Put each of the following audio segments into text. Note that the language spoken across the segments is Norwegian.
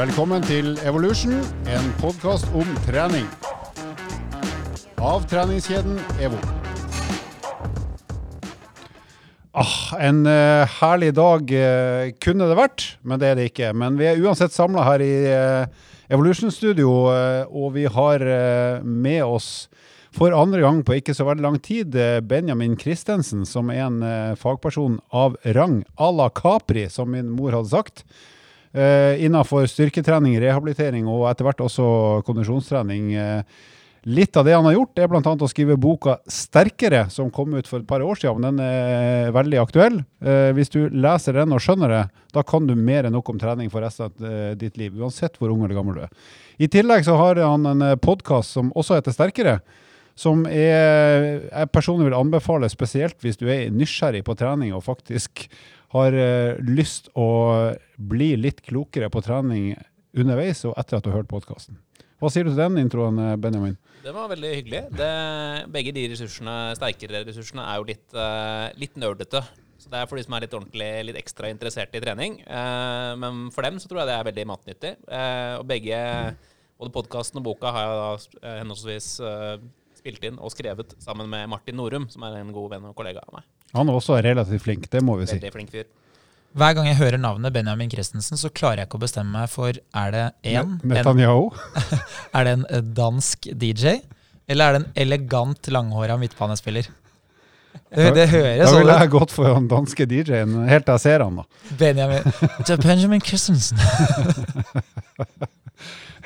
Velkommen til Evolution, en podkast om trening. Av treningskjeden EVO. Ah, en eh, herlig dag eh, kunne det vært, men det er det ikke. Men vi er uansett samla her i eh, Evolution-studio, eh, og vi har eh, med oss for andre gang på ikke så veldig lang tid eh, Benjamin Christensen, som er en fagperson av rang à la Capri, som min mor hadde sagt. Uh, Innafor styrketrening, rehabilitering og etter hvert også kondisjonstrening. Eh, litt av det han har gjort, er bl.a. å skrive boka 'Sterkere', som kom ut for et par år siden. men Den er veldig aktuell. Eh, hvis du leser den og skjønner det, da kan du mer enn nok om trening for resten av eh, ditt liv. Uansett hvor ung eller gammel du er. I tillegg så har han en podkast som også heter 'Sterkere'. Som jeg personlig vil anbefale, spesielt hvis du er nysgjerrig på trening og faktisk har eh, lyst å bli litt klokere på trening underveis og etter at du har hørt podkasten. Hva sier du til den introen, eh, Benjamin? Det var veldig hyggelig. Det, begge de ressursene, sterkere ressursene er jo litt, uh, litt nerdete. Så det er for de som er litt ordentlig, litt ekstra interessert i trening. Uh, men for dem så tror jeg det er veldig matnyttig. Uh, og begge, både podkasten og boka, har jeg da henholdsvis spilt inn og skrevet sammen med Martin Norum, som er en god venn og kollega av meg. Han er også relativt flink, det må vi si. Veldig flink fyr. Hver gang jeg hører navnet Benjamin Christensen, så klarer jeg ikke å bestemme meg for er det en, Netanyahu? er det en dansk DJ, eller er det en elegant, langhåra midtbanespiller? Det, det høres Da sånn ville ut. jeg gått for den danske DJ-en helt til jeg ser han, da. Benjamin, Benjamin Christensen.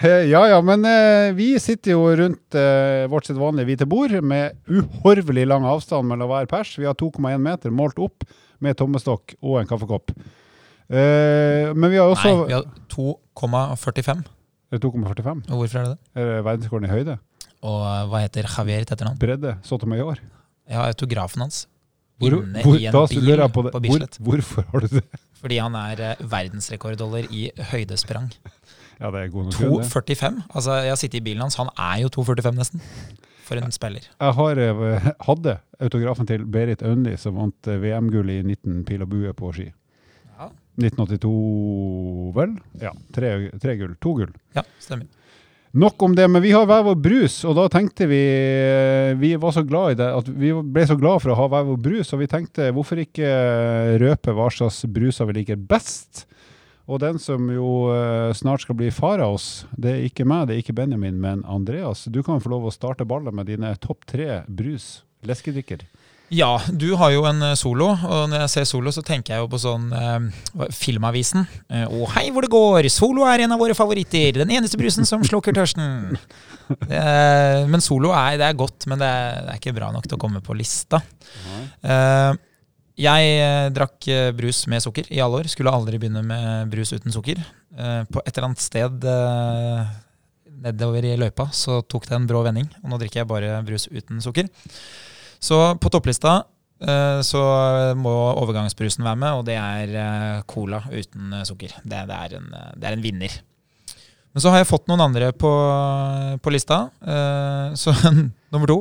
Eh, Ja ja, men eh, vi sitter jo rundt eh, vårt sitt vanlige hvite bord med uhorvelig lang avstand mellom hver pers. Vi har 2,1 meter målt opp med tommestokk og en kaffekopp. Eh, men vi har også Nei, vi har 2,45. Er det 2,45. Og hvorfor er det det? Er det verdensrekorden i høyde? Og eh, hva heter Javier til etternavn? Bredde? Sotomayor? Jeg har autografen hans. Hvor, Inne hvor, i en da bil lurer jeg på det. Hvor, Bislett. hvorfor har du det? Fordi han er eh, verdensrekordholder i høydesprang. Ja, det er god nok 2,45. Altså, jeg har sittet i bilen hans, han er jo 2,45 nesten. For en spiller. Jeg har, eh, hadde autografen til Berit Aunli, som vant eh, VM-gull i 19 pil og bue på ski. Ja. 1982, vel? Ja. Tre, tre gull. To gull. Ja, stemmer. Nok om det, men vi har hver vår brus, og da tenkte vi eh, Vi var så glad i det, at vi ble så glad for å ha hver vår brus, og vi tenkte hvorfor ikke røpe hva slags bruser vi liker best? Og den som jo eh, snart skal bli far av oss, det er ikke meg, det er ikke Benjamin, men Andreas. Du kan få lov å starte ballet med dine topp tre brus. Leskedrikker. Ja, du har jo en eh, solo, og når jeg ser solo, så tenker jeg jo på sånn eh, Filmavisen. Eh, Å, hei hvor det går! Solo er en av våre favoritter! Den eneste brusen som slukker tørsten! Eh, men solo er, det er godt, men det er, det er ikke bra nok til å komme på lista. Eh, jeg eh, drakk eh, brus med sukker i alle år. Skulle aldri begynne med brus uten sukker. Eh, på et eller annet sted nedover i løypa så tok det en brå vending, og nå drikker jeg bare brus uten sukker. Så på topplista så må overgangsbrusen være med, og det er cola uten sukker. Det, det, er en, det er en vinner. Men så har jeg fått noen andre på, på lista. Så nummer to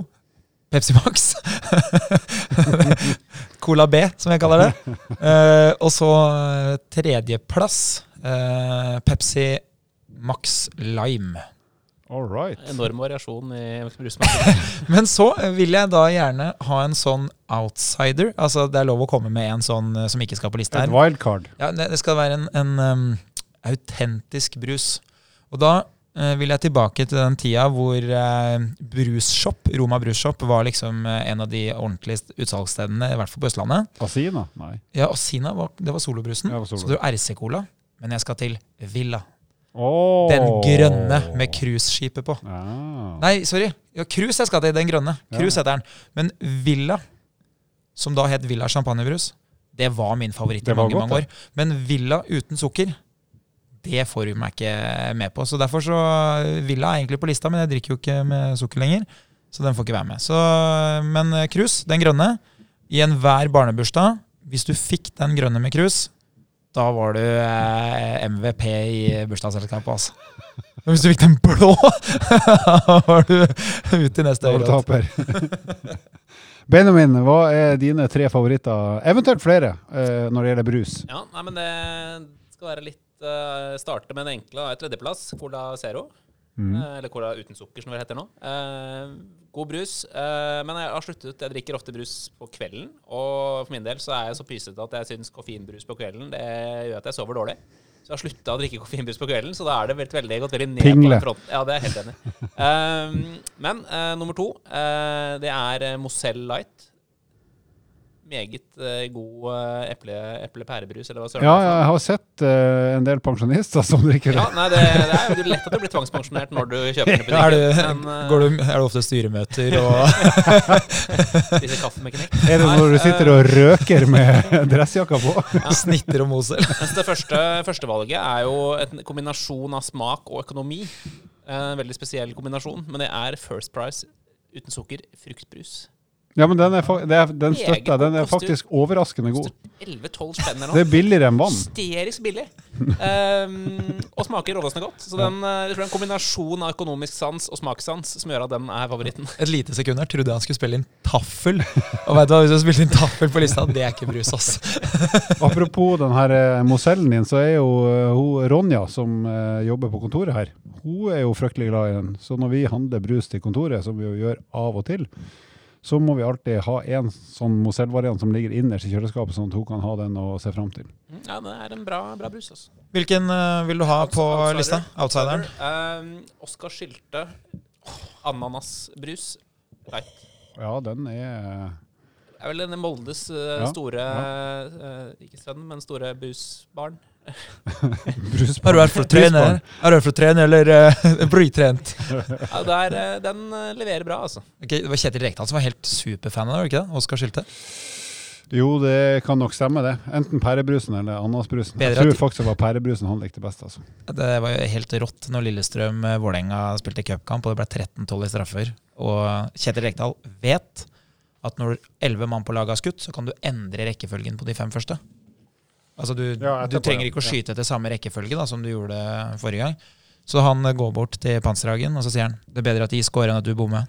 Pepsi Max. Cola B, som jeg kaller det. uh, og så eh, tredjeplass uh, Pepsi Max Lime. All right. Enorm variasjon i brusmaken. Men så vil jeg da gjerne ha en sånn outsider. Altså Det er lov å komme med en sånn eh, som ikke skal på lista Et her. wildcard. Ja, det det skal være en, en um, autentisk brus. Og da eh, vil jeg tilbake til den tida hvor uh, Brusshop, Roma Brusshop var liksom eh, en av de ordentlige utsalgsstedene, i hvert fall på Østlandet. Asina? Nei. Ja, Asina var, det var solobrusen. Ja, Solo. Så det var RC-cola. Men jeg skal til Villa. Oh. Den grønne med cruiseskipet på. Ja. Nei, sorry. Ja, Cruise jeg skal til. Den grønne. Cruise heter den. Men Villa, som da het Villa champagnebrus, det var min favoritt i mange, godt, mange år. Men Villa uten sukker, det får du meg ikke med på. Så derfor så Villa er egentlig på lista, men jeg drikker jo ikke med sukker lenger. Så den får ikke være med. Så, men krus, den grønne, i enhver barnebursdag, hvis du fikk den grønne med krus, da var du eh, MVP i bursdagsselskapet, altså. Men hvis du fikk den blå, da var du ute i neste Da var du øyelokk. taper. Benjamin, hva er dine tre favoritter, eventuelt flere, eh, når det gjelder brus? Ja, nei, men det skal være litt eh, starte med den enkle. Tredjeplass, Cola Zero. Mm. Eh, eller Cola uten sukker, som det heter nå. Eh, god brus. Eh, men jeg har sluttet. Jeg drikker ofte brus på kvelden. Og for min del så er jeg så pysete at jeg syns koffeinbrus på kvelden det gjør at jeg sover dårlig. Så jeg har slutta å drikke koffeinbrus på kvelden, så da er det veldig, veldig, gått veldig ned Pingle. på fronten. Ja, det er jeg helt enig i. Eh, men eh, nummer to, det er Mozell Light. Meget eh, god eh, eple, eple-pærebrus, eller hva søren Ja, jeg har sett uh, en del pensjonister som drikker Ja, det. nei, det, det er jo lett at du blir tvangspensjonert når du kjøper den ja, Er det. Men, går du, det ofte styremøter og spiser kaffe med knekk. Er det når du sitter og røker med dressjakka på? snitter og Mosel? Mens det første førstevalget er jo en kombinasjon av smak og økonomi. En veldig spesiell kombinasjon, men det er First Price uten sukker fruktbrus. Ja, men den, er, fa- det er, den støtter jeg. Den er faktisk overraskende god. 11-12 spenn eller Det er billigere enn vann. Hysterisk billig. Um, og smaker overraskende godt. Så den, eh, jeg tror det er en kombinasjon av økonomisk sans og smakssans som gjør at den er favoritten. Et lite sekund her trodde jeg han skulle spille inn taffel. Og vet du hva, hvis du spilte spilt inn taffel på lista, det er ikke brus, ass. Apropos den her mosellen din, så er jo eh, hun Ronja som eh, jobber på kontoret her, hun er jo fryktelig glad i den. Så når vi handler brus til kontoret, som vi jo gjør av og til, så må vi alltid ha en sånn Mozell-variant som ligger innerst i kjøleskapet, sånn at hun kan ha den å se fram til. Mm, Ja, det er en bra, bra brus, altså. Hvilken uh, vil du ha på Outsider. lista? Outsideren? Uh, Oskar Sylte. Ananasbrus. Light. Ja, den er Det er vel denne Moldes uh, Ja, store eh, Ikke sønn, men store busbarn. Har du vært for å trene? Har du vært for å trene, eller uh, brytrent? Ja, det er, eh, den eh, leverer bra, altså. Okay, det var Kjetil Rekdal som var helt superfan av det ikke det? Oskar Skilte? Jo, det kan nok stemme, det. Enten pærebrusen eller ananasbrusen. Jeg tror faktisk det var pærebrusen han likte best. altså. Det var jo helt rått når Lillestrøm-Vålerenga spilte cupkamp, og det ble 13-12 i straffer. Og Kjetil Rekdal vet at når elleve mann på laget har skutt, så kan du endre rekkefølgen på de fem første. Altså du, Ja, du trenger ikke å skyte etter samme rekkefølge da, som du gjorde forrige gang. Så han eh, går bort til Panserhagen og så sier han det er bedre at de scorer enn at du bommer.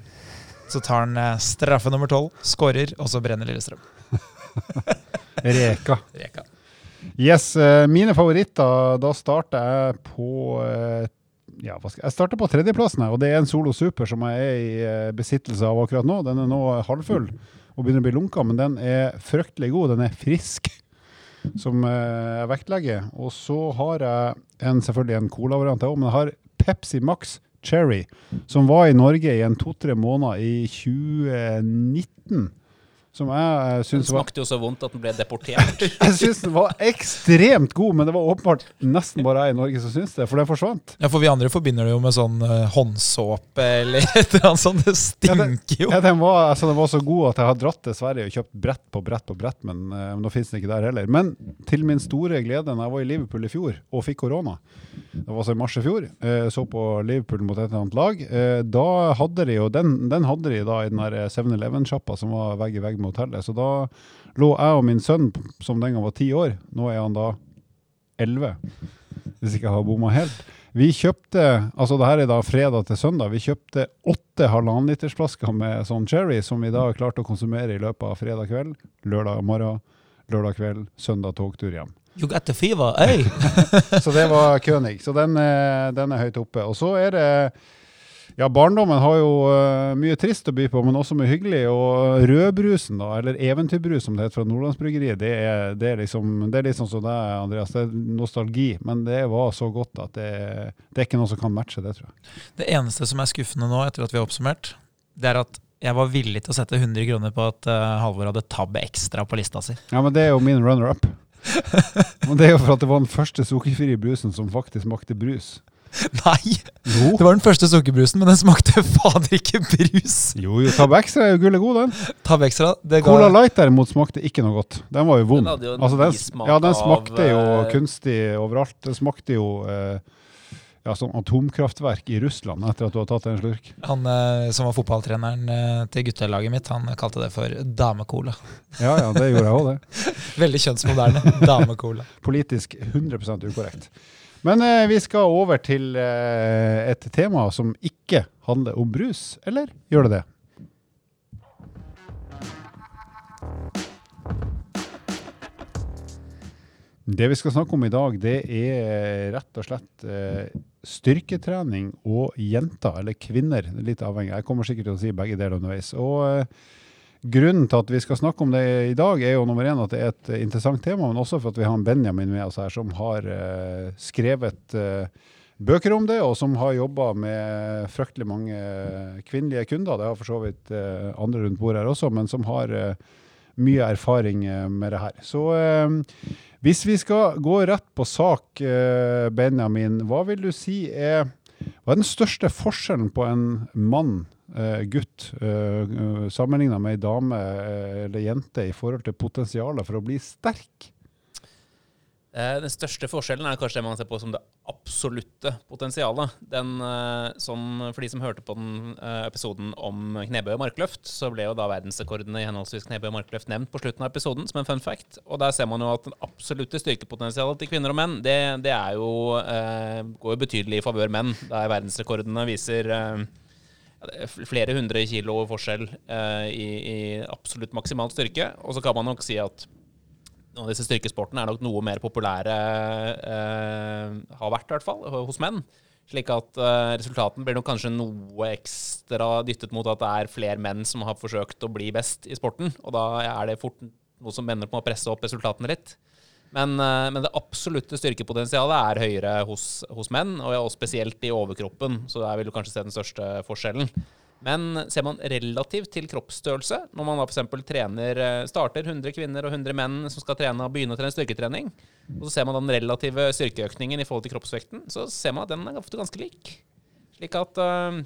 Så tar han eh, straffe nummer tolv, scorer, og så brenner Lillestrøm. Reka. Reka. Yes, eh, mine favoritter, da starter jeg på ja, jeg starter på tredjeplassen, her, og det er en Solo Super som jeg er i besittelse av akkurat nå. Den er nå halvfull og begynner å bli lunka, men den er fryktelig god. Den er frisk, som eh, jeg vektlegger. Og så har jeg en, selvfølgelig en cola-variant, men jeg har Pepsi Max Cherry, som var i Norge i en to-tre måneder i 2019. Som jeg uh, Den syns var smakte jo så vondt at den ble deportert. jeg syns den var ekstremt god, men det var åpenbart nesten bare jeg i Norge som syns det, for det forsvant. Ja, for vi andre forbinder det jo med sånn uh, håndsåpe eller et eller annet sånt. Det stinker jo. Ja, den, var, altså, den var så god at jeg har dratt til Sverige og kjøpt brett på brett på brett, men uh, nå fins den ikke der heller. Men til min store glede, når jeg var i Liverpool i fjor og fikk korona, det var altså i mars i fjor, uh, så på Liverpool mot et eller annet lag, eh, da hadde de jo den, den hadde de da i den der 7-Eleven-sjappa som var vegg i vegg med hotellet. Så da lå jeg og min sønn, som den gang var ti år, nå er han da elleve, hvis ikke jeg har bomma helt. Vi kjøpte, altså det her er da fredag til søndag, vi kjøpte åtte halvannenlitersflasker med sånn cherry, som vi da klarte å konsumere i løpet av fredag kveld, lørdag morgen, lørdag kveld, søndag togtur hjem. You got the fever, hey! Så det var König. Så den, eh, den er høyt oppe. Og så er det Ja, barndommen har jo uh, mye trist å by på, men også mye hyggelig. Og rødbrusen, da, eller eventyrbrus som det heter fra Nordlandsbryggeriet, det er, det er liksom Det er litt sånn som deg, Andreas. Det er nostalgi. Men det var så godt at det, det er ikke noe som kan matche det, tror jeg. Det eneste som er skuffende nå, etter at vi har oppsummert, det er at jeg var villig til å sette 100 kroner på at uh, Halvor hadde tabbe ekstra på lista si. Ja, men det er jo min runner-up. men det er jo for at det var den første sukkerfrie brusen som faktisk smakte brus. Nei! Jo. Det var den første sukkerbrusen, men den smakte fader ikke brus. Jo, jo, Tab Extra er jo gullet god, den. Tab Extra, det ga Cola Light derimot smakte ikke noe godt. Den var jo vond. Den jo altså, den, ja, den av, smakte jo eh, kunstig overalt. Den smakte jo eh, ja, sånn atomkraftverk i Russland etter at du har tatt en slurk. Han eh, som var fotballtreneren eh, til guttelaget mitt, han kalte det for damecola. Ja, ja, det gjorde jeg òg, det. Veldig kjønnsmoderne. Damecola. Politisk 100% ukorrekt. Men eh, vi skal over til eh, et tema som ikke handler om brus, eller gjør det det? Det vi skal snakke om i dag, det er rett og slett eh, styrketrening og jenter, eller kvinner. Litt avhengig. Jeg kommer sikkert til å si begge deler underveis. Og eh, Grunnen til at vi skal snakke om det i dag, er jo nummer én at det er et interessant tema, men også for at vi har en Benjamin med oss her som har uh, skrevet uh, bøker om det, og som har jobba med fryktelig mange kvinnelige kunder. Det har for så vidt uh, andre rundt bordet her også, men som har mye erfaring med det her. Så hvis vi skal gå rett på sak, Benjamin, hva vil du si er hva er den største forskjellen på en mann gutt, uh, sammenligna med ei dame uh, eller jente i forhold til potensialet for å bli sterk? Den største forskjellen er kanskje det man ser på som det absolutte potensialet. Den, som, for de som hørte på den episoden om knebøy og markløft, så ble jo da verdensrekordene i henholdsvis knebøy og markløft nevnt på slutten av episoden som en fun fact. Og der ser man jo at den absolutte styrkepotensialet til kvinner og menn, det, det jo, går jo betydelig i favør menn. Der verdensrekordene viser flere hundre kilo forskjell eh, i, i, absolutt maksimal styrke. Og så kan man nok si at noen av disse styrkesportene er nok noe mer populære, eh, har vært i hvert fall, hos menn. Slik at eh, resultaten blir nok kanskje noe ekstra dyttet mot at det er flere menn som har forsøkt å bli best i sporten. Og da er det fort noe som ender på å presse opp resultatene litt. Men, eh, men, det absolutte styrkepotensialet er høyere hos, hos menn, og spesielt i overkroppen. Så der vil du kanskje se den største forskjellen. Men ser man relativt til kroppsstørrelse, når man f.eks. trener eh, starter 100 kvinner og 100 menn som skal trene og begynne å trene styrketrening, og så ser man den relative styrkeøkningen i forhold til kroppsvekten, så ser man at den er ofte ganske lik. Slik at uh,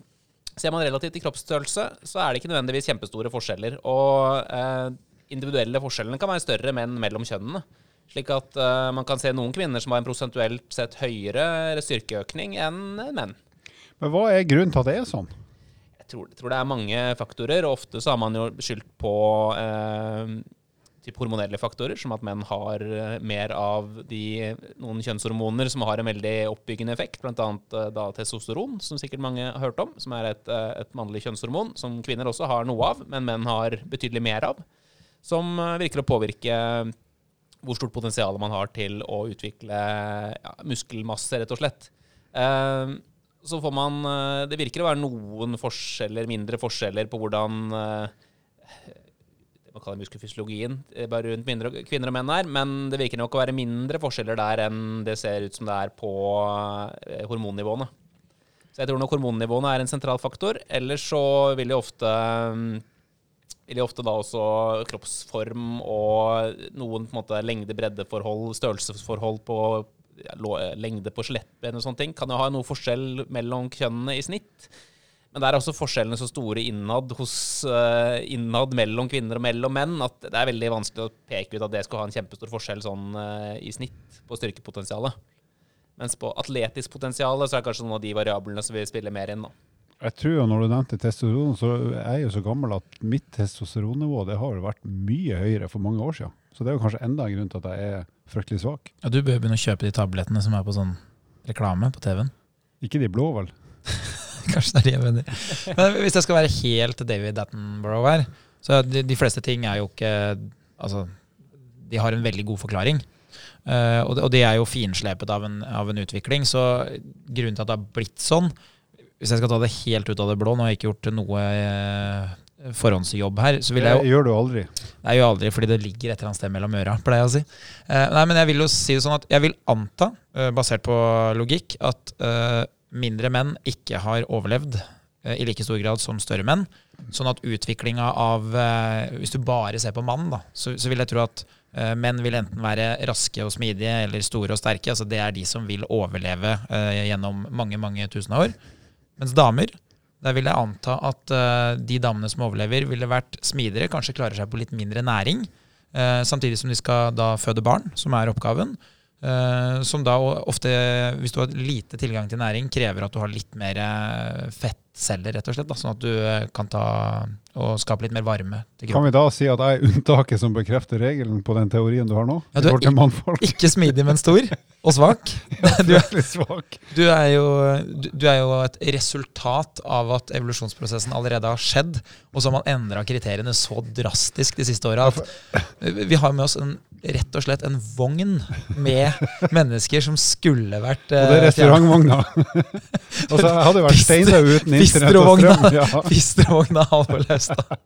ser man relativt til kroppsstørrelse, så er det ikke nødvendigvis kjempestore forskjeller. Og uh, individuelle forskjellene kan være større menn mellom kjønnene. Slik at uh, man kan se noen kvinner som har en prosentuelt sett høyere styrkeøkning enn menn. Men hva er grunnen til at det er sånn? Jeg tror, tror det er mange faktorer. og Ofte så har man jo skyldt på uh, typ hormonelle faktorer, som at menn har uh, mer av de, noen kjønnshormoner som har en veldig oppbyggende effekt, bl.a. Da testosteron, som sikkert mange har hørt om, som er et, et mannlig kjønnshormon som kvinner også har noe av, men menn har betydelig mer av, som virker å påvirke hvor stort potensial man har til å utvikle ja, muskelmasse, rett og slett. Eh, så får man uh, Det virker å være noen forskjeller, mindre forskjeller på hvordan eh, man kaller muskelfysiologien bare rundt mindre kvinner og menn er, men det virker nok å være mindre forskjeller der enn det ser ut som det er på hormonnivåene. Så jeg tror nok hormonnivåene er en sentral faktor. Ellers så vil jo ofte jo ofte da også kroppsform og noen på en måte lengde-bredde-forhold, størrelsesforhold på ja, lengde på skjelettben og sånne ting, kan jo ha noe forskjell mellom kjønnene i snitt. Men der er også forskjellene så store innad, hos, uh, innad mellom kvinner og mellom menn at det er veldig vanskelig å peke ut at det skal ha en kjempestor forskjell sånn uh, i snitt på styrkepotensialet. Mens på atletisk potensial så er det kanskje noen av de variablene som vil spille mer inn. da. Jeg tror jo Når du nevnte testosteron, så er jeg jo så gammel at mitt testosteronnivå det har jo vært mye høyere for mange år siden. Så det er jo kanskje enda en grunn til at jeg er fryktelig svak. Ja, Du bør begynne å kjøpe de tablettene som er på sånn reklame på TV-en. Ikke de blå, vel? kanskje det er de jeg mener. Men hvis jeg skal være helt David Attenborough her, så de, de fleste ting er jo ikke Altså, de har en veldig god forklaring. Uh, og, det, og, det, er jo finslepet av en, av en utvikling. Så grunnen til at det har blitt sånn, hvis jeg skal ta det helt ut av det blå, nå har jeg ikke gjort noe eh, forhåndsjobb her så vil jeg jo, Det gjør du aldri? Nei, jeg gjør aldri, fordi det ligger et eller annet sted mellom øra, pleier jeg å si. Eh, nei, men jeg vil jo si det sånn at jeg vil anta, uh, basert på logikk, at mindre menn ikke har overlevd i like stor grad som større menn. Sånn at utviklinga av Hvis du bare ser på mann, da, så, så vil jeg tro at Menn vil enten være raske og smidige eller store og sterke. altså Det er de som vil overleve gjennom mange mange tusen år. Mens damer, der vil jeg anta at uh, de damene som overlever, ville vært smidigere, kanskje klarer seg på litt mindre næring. Uh, samtidig som de skal da føde barn, som er oppgaven. Uh, som da ofte, hvis du har lite tilgang til næring, krever at du har litt mer fett fettceller, rett og slett. Da, sånn at du eh, kan ta og skape litt mer varme til Kan vi da si at jeg er unntaket som bekrefter regelen på den teorien du har nå? Ja, du er forhold til ik- mannfolk? Ikke smidig, men stor. Og svak. Du, er- du, er jo, du, er jo et resultat av at evolusjonsprosessen allerede har skjedd, og så har man endra kriteriene så drastisk de siste åra at vi har med oss en, rett og slett en vogn med mennesker som skulle vært Og det er eh, restaurantvogna. altså, jeg hadde vært steinrød uten internett og Bistrovogna. strøm. Ja. Fistrevogna Halvor Laustad.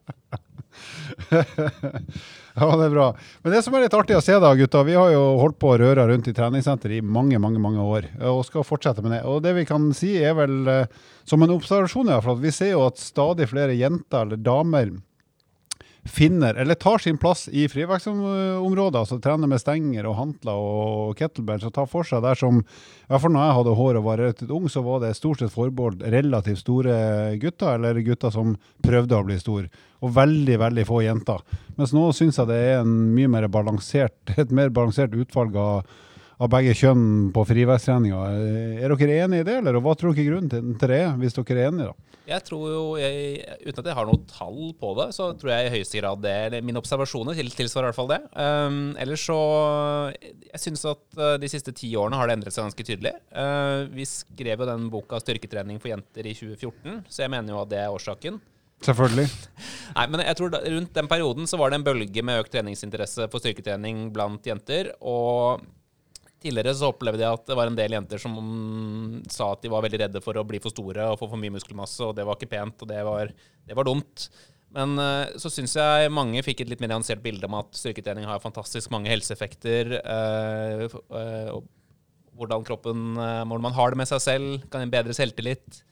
ja, det er bra. Men det som er litt artig å se, da, gutta, vi har jo holdt på å røre rundt i treningssenter i mange mange, mange år, og skal fortsette med det. Og det vi kan si, er vel eh, som en observasjon, fall, at vi ser jo at stadig flere jenter eller damer finner, eller tar sin plass i frivektsområdet, altså trener med stenger og hantler og kettlebells og tar for seg der som, i hvert fall når jeg hadde hår og var relativt ung, så var det stort sett forbeholdt relativt store gutter, eller gutter som prøvde å bli stor, og veldig, veldig få jenter. Mens nå synes jeg det er en mye mer balansert, et mer balansert utvalg av, av begge kjønn på frivektstreninga. Er dere enige i det, eller hva tror dere grunnen til til det er, hvis dere er enige da? Jeg tror jo, jeg, uten at jeg har noe tall på det, så tror jeg i høyeste grad det eller Mine observasjoner tilsvarer i hvert fall det. Um, ellers så Jeg syns at uh, de siste ti årene har det endret seg ganske tydelig. Uh, vi skrev jo den boka 'Styrketrening for jenter' i 2014, så jeg mener jo at det er årsaken. Selvfølgelig. Nei, men jeg tror da, Rundt den perioden så var det en bølge med økt treningsinteresse for styrketrening blant jenter. og Tidligere så opplevde jeg at det var en del jenter som sa at de var veldig redde for å bli for store og få for mye muskelmasse, og det var ikke pent, og det var, det var dumt. Men eh, så syns jeg mange fikk et litt mer nyansert bilde om at styrketrening har fantastisk mange helseeffekter. Øh, eh, hvordan kroppen Hvordan man har det med seg selv, kan bedre selvtillit.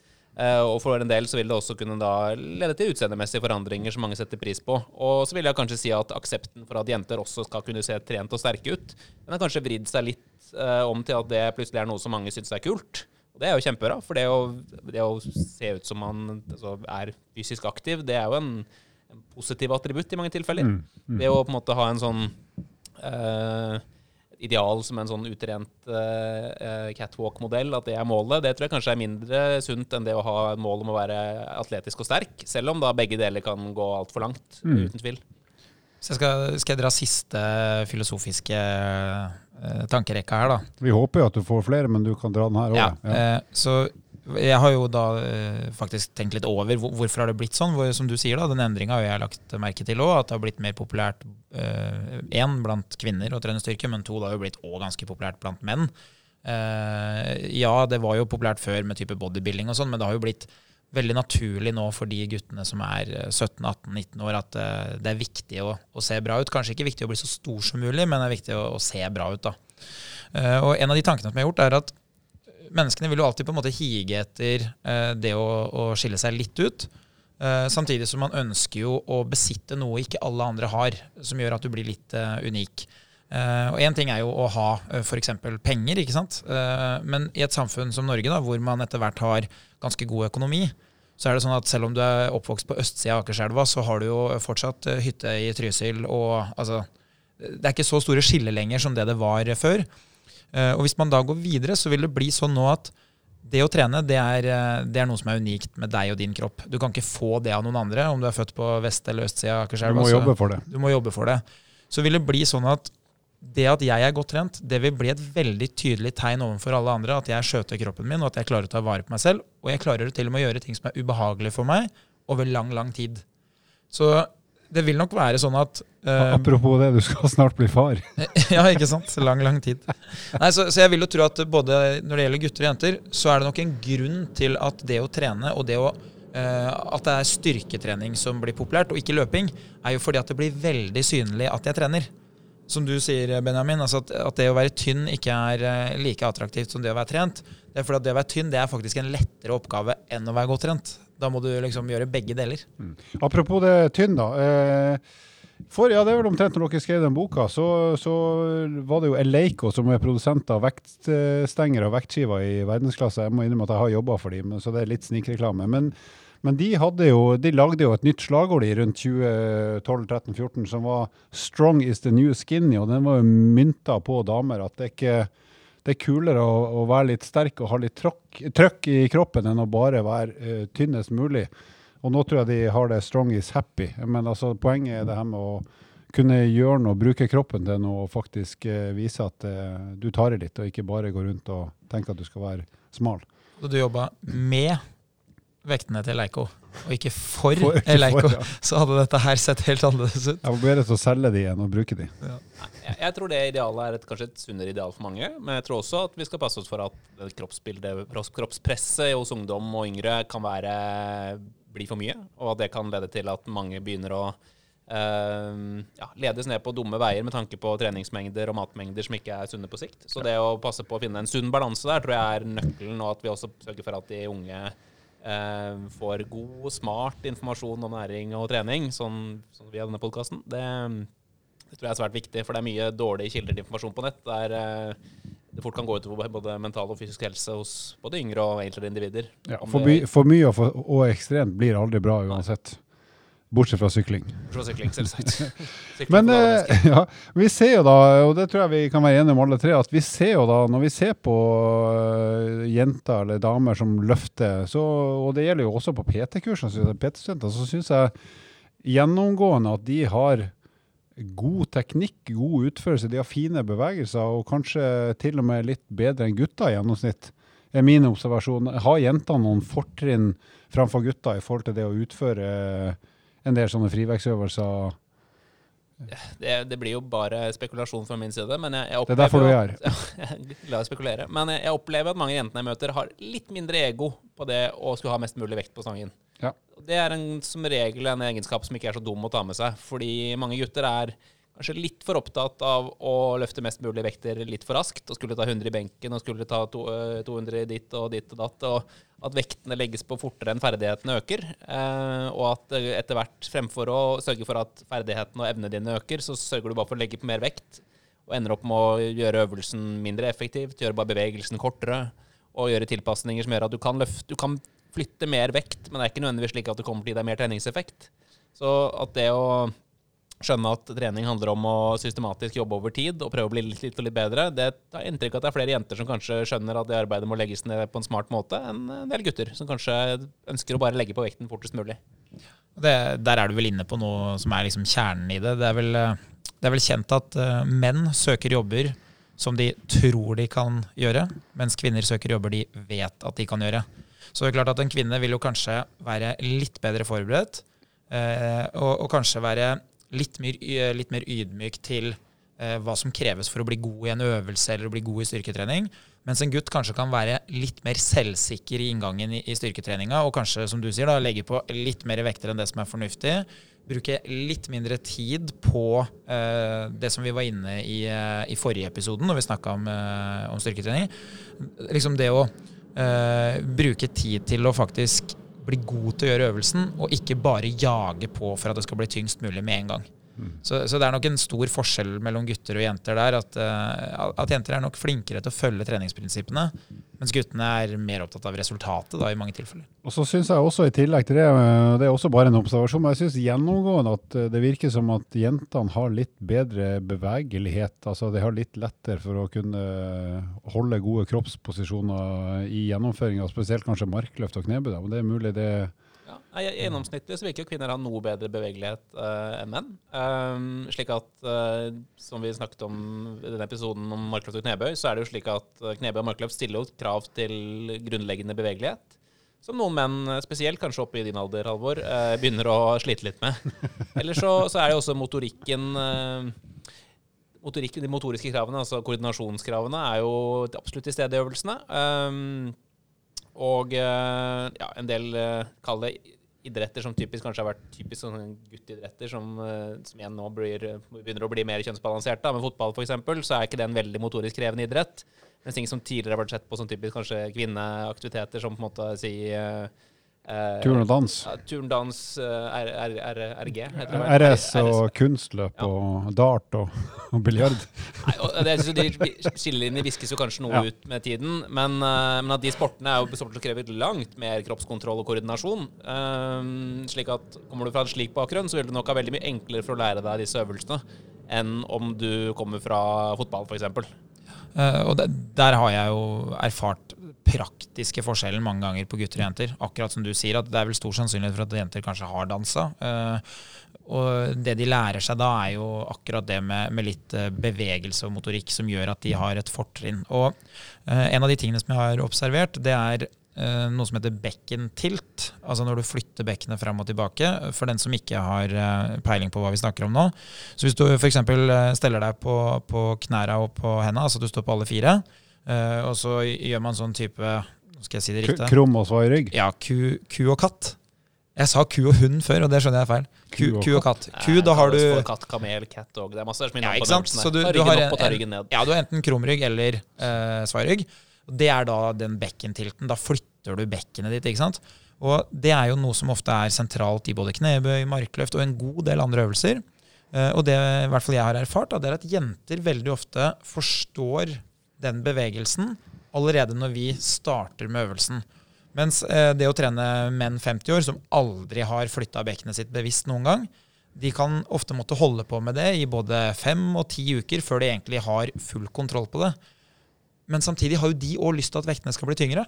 Og for en del så vil det også kunne da lede til utseendemessige forandringer som mange setter pris på. Og så vil jeg kanskje si at aksepten for at jenter også skal kunne se trent og sterke ut, den har kanskje vridd seg litt om til at det plutselig er noe som mange syns er kult. Og det er jo kjempebra, for det å, det å se ut som man altså, er fysisk aktiv, det er jo en, en positiv attributt i mange tilfeller. Det å på en måte ha en sånn uh, ideal som en sånn utrent uh, catwalk-modell, at det er målet, det tror jeg kanskje er mindre sunt enn det å ha et mål om å være atletisk og sterk, selv om da begge deler kan gå altfor langt, uten tvil. Så skal, skal jeg dra siste filosofiske uh, tankerekka her, da. Vi håper jo at du får flere, men du kan dra den her Ja. Ja. Uh, så jeg har jo da uh, faktisk tenkt litt over hvor, hvorfor har det blitt sånn. Hvor, som du sier, da, den endringa har jeg lagt merke til òg. At det har blitt mer populært én blant kvinner å trene styrke, men to, det har jo blitt òg ganske populært blant menn. Ja, det var jo populært før med type bodybuilding og sånn, men det har jo blitt veldig naturlig nå for de guttene som er eh, 17-18-19 år, at eh, det er viktig å, å se bra ut. Kanskje ikke viktig å bli så stor som mulig, men det er viktig å, å se bra ut. da. Eh, og en av de tankene som jeg har gjort, er at menneskene vil jo alltid på en måte hige etter eh, det å, å skille seg litt ut. Eh, samtidig som man ønsker jo å besitte noe ikke alle andre har, som gjør at du blir litt eh, unik. Eh, og Én ting er jo å ha uh, f.eks. penger, ikke sant? Uh, men i et samfunn som Norge, da, hvor man etter hvert har ganske god økonomi, så er det sånn at selv om du er oppvokst på østsida av Akerselva, så har du jo fortsatt eh, hytte i Trysil. og altså, Det er ikke så store skiller lenger som det det var eh, før. Uh, og hvis man da går videre, så vil det bli sånn nå at det å trene, det er, eh, det er noe som er unikt med deg og din kropp. Du kan ikke få det av noen andre, om du er født på vest- eller østsida av Du Akerselva. må jobbe for det. du må jobbe for det. Så vil det bli sånn at det at jeg er godt trent, det vil bli et veldig tydelig tegn overfor alle andre at jeg skjøter kroppen min, og at jeg klarer å ta vare på meg selv. Og jeg klarer til og med å gjøre ting som er ubehagelige for meg, over lang, lang tid. Så det vil nok være sånn at uh, Apropos det, du skal snart bli far. ja, ikke sant? Lang, lang tid. Nei, så, så jeg vil jo tro at både når det gjelder gutter og jenter, så er det nok en grunn til at det å trene og det å uh, At det er styrketrening som blir populært, og ikke løping, er jo fordi at det blir veldig synlig at jeg trener. Som du sier, Benjamin, altså at, at det å være tynn ikke er eh, like attraktivt som det å være trent. Det er fordi at det å være tynn det er faktisk en lettere oppgave enn å være godt trent. Da må du liksom gjøre begge deler. Apropos det tynn, da. Eh, for, ja, det er vel omtrent når dere skrev den boka, så, så var det jo Eleiko som er produsent av vektstenger og vektskiver i verdensklasse. Jeg må innrømme at jeg har jobba for dem, så det er litt snikreklame. Men, men de, jo, de lagde jo et nytt slagord i rundt 2012-13-14 som var 'Strong is the new skinny', og den var jo mynta på damer. At det ikke det er kulere å, å være litt sterk og ha litt trøkk i kroppen enn å bare være uh, tynnest mulig. Og nå tror jeg de har det 'strong is happy'. Men altså, poenget er det her med å kunne gjøre noe, bruke kroppen til noe og faktisk uh, vise at uh, du tar i litt, og ikke bare gå rundt og tenke at du skal være smal. Og du jobba med vektene til Leiko, og ikke for, For- ikke Leiko, for, ja. så hadde dette her sett helt annerledes ut. Jeg var bedre til å selge de enn å bruke de. Jeg, jeg tror det idealet er et, kanskje et sunnere ideal for mange, men jeg tror også at vi skal passe oss for at det kroppsbildet, kroppspresset hos ungdom og yngre kan være, bli for mye, og at det kan lede til at mange begynner å Uh, ja, ledes ned på dumme veier med tanke på treningsmengder og matmengder som ikke er sunne på sikt. Så det å passe på å finne en sunn balanse der tror jeg er nøkkelen, og at vi også sørger for at de unge eh, får god, smart informasjon om næring og trening, sånn, sånn via denne podkasten. Det, det tror jeg er svært viktig, for det er mye dårlige kilder til informasjon på nett. Der eh, det fort kan gå utover både mental og fysisk helse hos både yngre og eldre individer. Ja, for, my, for mye og, for, og ekstremt blir aldri bra uansett. Bortsett fra sykling. Bortsett Fra sykling, selvsagt. Men eh, ja, vi ser jo da, og det tror jeg vi kan være enige om alle tre, at vi ser jo da, når vi ser på eh, jenter eller damer som løfter, så, og det gjelder jo også på PT-kursene, PT-studenter, så syns jeg gjennomgående at de har god teknikk, god utførelse, de har fine bevegelser, og kanskje til og med litt bedre enn gutta i gjennomsnitt, er min observasjon. Har jentene noen fortrinn framfor gutta i forhold til det å utføre en del sånne frivektsøvelser? Det, det blir jo bare spekulasjon fra min side. Men jeg, jeg Det er derfor du er her. Er glad i å spekulere. Men jeg, jeg opplever at mange jentene jeg møter, har litt mindre ego på det å skulle ha mest mulig vekt på stangen. Ja. Det er en, som regel en egenskap som ikke er så dum å ta med seg. Fordi mange gutter er kanskje litt for opptatt av å løfte mest mulig vekter litt for raskt. Og skulle ta 100 i benken og skulle ta to, øh, 200 dit og ditt og datt. Og at vektene legges på fortere enn ferdighetene øker. Eh, og at eh, etter hvert, fremfor å sørge for at ferdighetene og evnene dine øker, så sørger du bare for å legge på mer vekt. Og ender opp med å gjøre øvelsen mindre effektivt, gjøre bare bevegelsen kortere. Og gjøre tilpasninger som gjør at du kan, løfte, du kan flytte mer vekt, men det er ikke nødvendigvis slik at det kommer til å gi deg mer treningseffekt. Så at det å skjønne at trening handler om å systematisk jobbe over tid og prøve å bli litt, litt og litt bedre, det har inntrykk av at det er flere jenter som kanskje skjønner at det arbeidet må legges ned på en smart måte, enn en del gutter som kanskje ønsker å bare legge på vekten fortest mulig. Det, der er du vel inne på noe som er liksom kjernen i det. Det er vel, det er vel kjent at eh, menn søker jobber som de tror de kan gjøre, mens kvinner søker jobber de vet at de kan gjøre. Så det er klart at en kvinne vil jo kanskje være litt bedre forberedt, eh, og, og kanskje være litt mer, litt mer ydmyk til eh, hva som kreves for å bli god i en øvelse eller å bli god i styrketrening. Mens en gutt kanskje kan være litt mer selvsikker i inngangen i, i styrketreninga, og kanskje, som du sier, da, legge på litt mer vekter enn det som er fornuftig. Bruke litt mindre tid på eh, det som vi var inne i eh, i forrige episoden, når vi snakka om, eh, om styrketrening. Liksom det å eh, bruke tid til å faktisk bli god til å gjøre øvelsen, og ikke bare jage på for at det skal bli tyngst mulig med en gang. Så, så det er nok en stor forskjell mellom gutter og jenter der. At, eh, at jenter er nok flinkere til å følge treningsprinsippene, mens guttene er mer opptatt av resultatet da, i mange tilfeller. Og så syns jeg også i tillegg til det, øh, det er også bare en observasjon, men jeg syns gjennomgående at øh, det virker som at jentene har litt bedre bevegelighet. Altså de har litt lettere for å kunne holde gode kroppsposisjoner i gjennomføringa, spesielt kanskje markløft og knebøy. Men det er mulig det Ja. Nei, Gjennomsnittlig så virker jo kvinner ha noe bedre bevegelighet uh, enn menn. Um, slik at, uh, som vi snakket om i denne episoden om markløft og knebøy, så er det jo slik at eh, knebøy og markløft stiller jo krav til grunnleggende bevegelighet. Som noen menn, spesielt kanskje oppe i din alder, Halvor, uh, begynner å slite litt med. Ellers så, så er det jo også motorikken motorikk, De motoriske kravene, altså koordinasjonskravene, er jo absolutt til stede i øvelsene. Um, og ja, en del, uh, kall det idretter som typisk kanskje har vært typisk sånne gutteidretter, som, eh, som igjen nå blir, begynner å bli mer kjønnsbalansert. Da. Med fotball eksempel, så er ikke det en veldig motorisk krevende idrett. Mens ting som tidligere har vært sett på som typisk kanskje kvinneaktiviteter, som på en måte si eh, eh, Turn og dans. ja, turndans, R, R, RG, heter det? RS og kunstløp Ja. og dart og, og biljard. Skillelinjer viskes jo kanskje noe Ja. ut med tiden, men, uh, men at de sportene er jo sporter som krever langt mer kroppskontroll og koordinasjon. Um, slik at Kommer du fra en slik bakgrunn, så vil du nok ha veldig mye enklere for å lære deg disse øvelsene enn om du kommer fra fotball, f.eks. Uh, og det, der har jeg jo erfart praktiske forskjellen mange ganger på gutter og jenter. Akkurat som du sier, at det er vel stor sannsynlighet for at jenter kanskje har dansa. Eh, og det de lærer seg da, er jo akkurat det med, med litt eh, bevegelse og motorikk som gjør at de har et fortrinn. Og eh, en av de tingene som jeg har observert, det er noe som heter bekkentilt. Altså når du flytter bekkenet fram og tilbake. For den som ikke har peiling på hva vi snakker om nå. Så hvis du f.eks. steller deg på, på knæra og på hendene, altså du står på alle fire, eh, og så gjør man sånn type skal jeg si det riktig. Krum og svai rygg. Ja, ku, ku og katt. Jeg sa ku og hund før, og det skjønner jeg er feil. Ku, Ku og katt. Ku, da har du Katt, kamel, cat, òg. Det er masse som Ja, innom ikke sant? den Så du, øvelsen du har opp en, ja, du har enten krumrygg eller uh, svarrygg. Det er da den bekkentilten. Da flytter du bekkenet ditt. ikke sant? Og det er jo noe som ofte er sentralt i både knebøy, markløft og en god del andre øvelser. Eh, og det i hvert fall jeg har erfart, da, det er at jenter veldig ofte forstår den bevegelsen allerede når vi starter med øvelsen. Mens eh, det å trene menn 50 år som aldri har flytta bekkenet sitt bevisst noen gang, de kan ofte måtte holde på med det i både fem og ti uker før de egentlig har full kontroll på det. Men samtidig har jo de òg lyst til at vektene skal bli tyngre.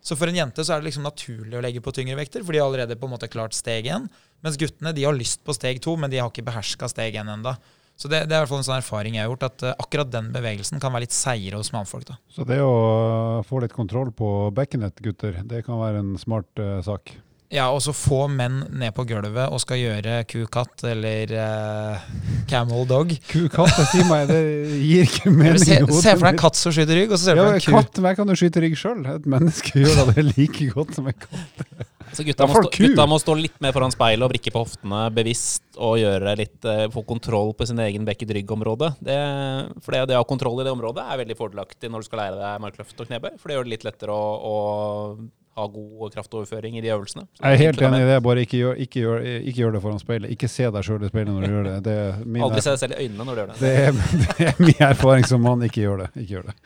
Så for en jente så er det liksom naturlig å legge på tyngre vekter, for de har allerede på en måte klart steg én. Mens guttene de har lyst på steg to, men de har ikke beherska steg én ennå. Så det, det er i hvert fall en sånn erfaring jeg har gjort, at eh, akkurat den bevegelsen kan være litt seigere hos mannfolk. da. Så det å uh, få litt kontroll på bekkenet, gutter, det kan være en smart uh, sak. Ja, og så få menn ned på gulvet og skal gjøre ku-katt eller uh, camel dog. Ku-katt, si meg, det gir ikke mening. Se, se for deg en katt som skyter rygg, og så ser du Ja, for deg en ku. katt, men jeg kan jo skyte rygg sjøl. Et menneske gjør da det like godt som en katt. Så gutta, må stå, gutta må stå litt mer foran speilet og vrikke på hoftene bevisst og gjøre litt, uh, få kontroll på sin egen bekket-rygg-område. For det, det å ha kontroll i det området er veldig fordelaktig når du skal lære deg markløft og knebøy. For det gjør det litt lettere å, å ha god kraftoverføring i de øvelsene. Jeg er helt enig i det, bare ikke gjør, ikke gjør, ikke gjør det foran speilet. Ikke se deg sjøl i speilet når du gjør det. Det min, Aldri se deg selv i øynene når du gjør det. det, er, det er min erfaring som mann. Ikke gjør det. Ikke gjør det.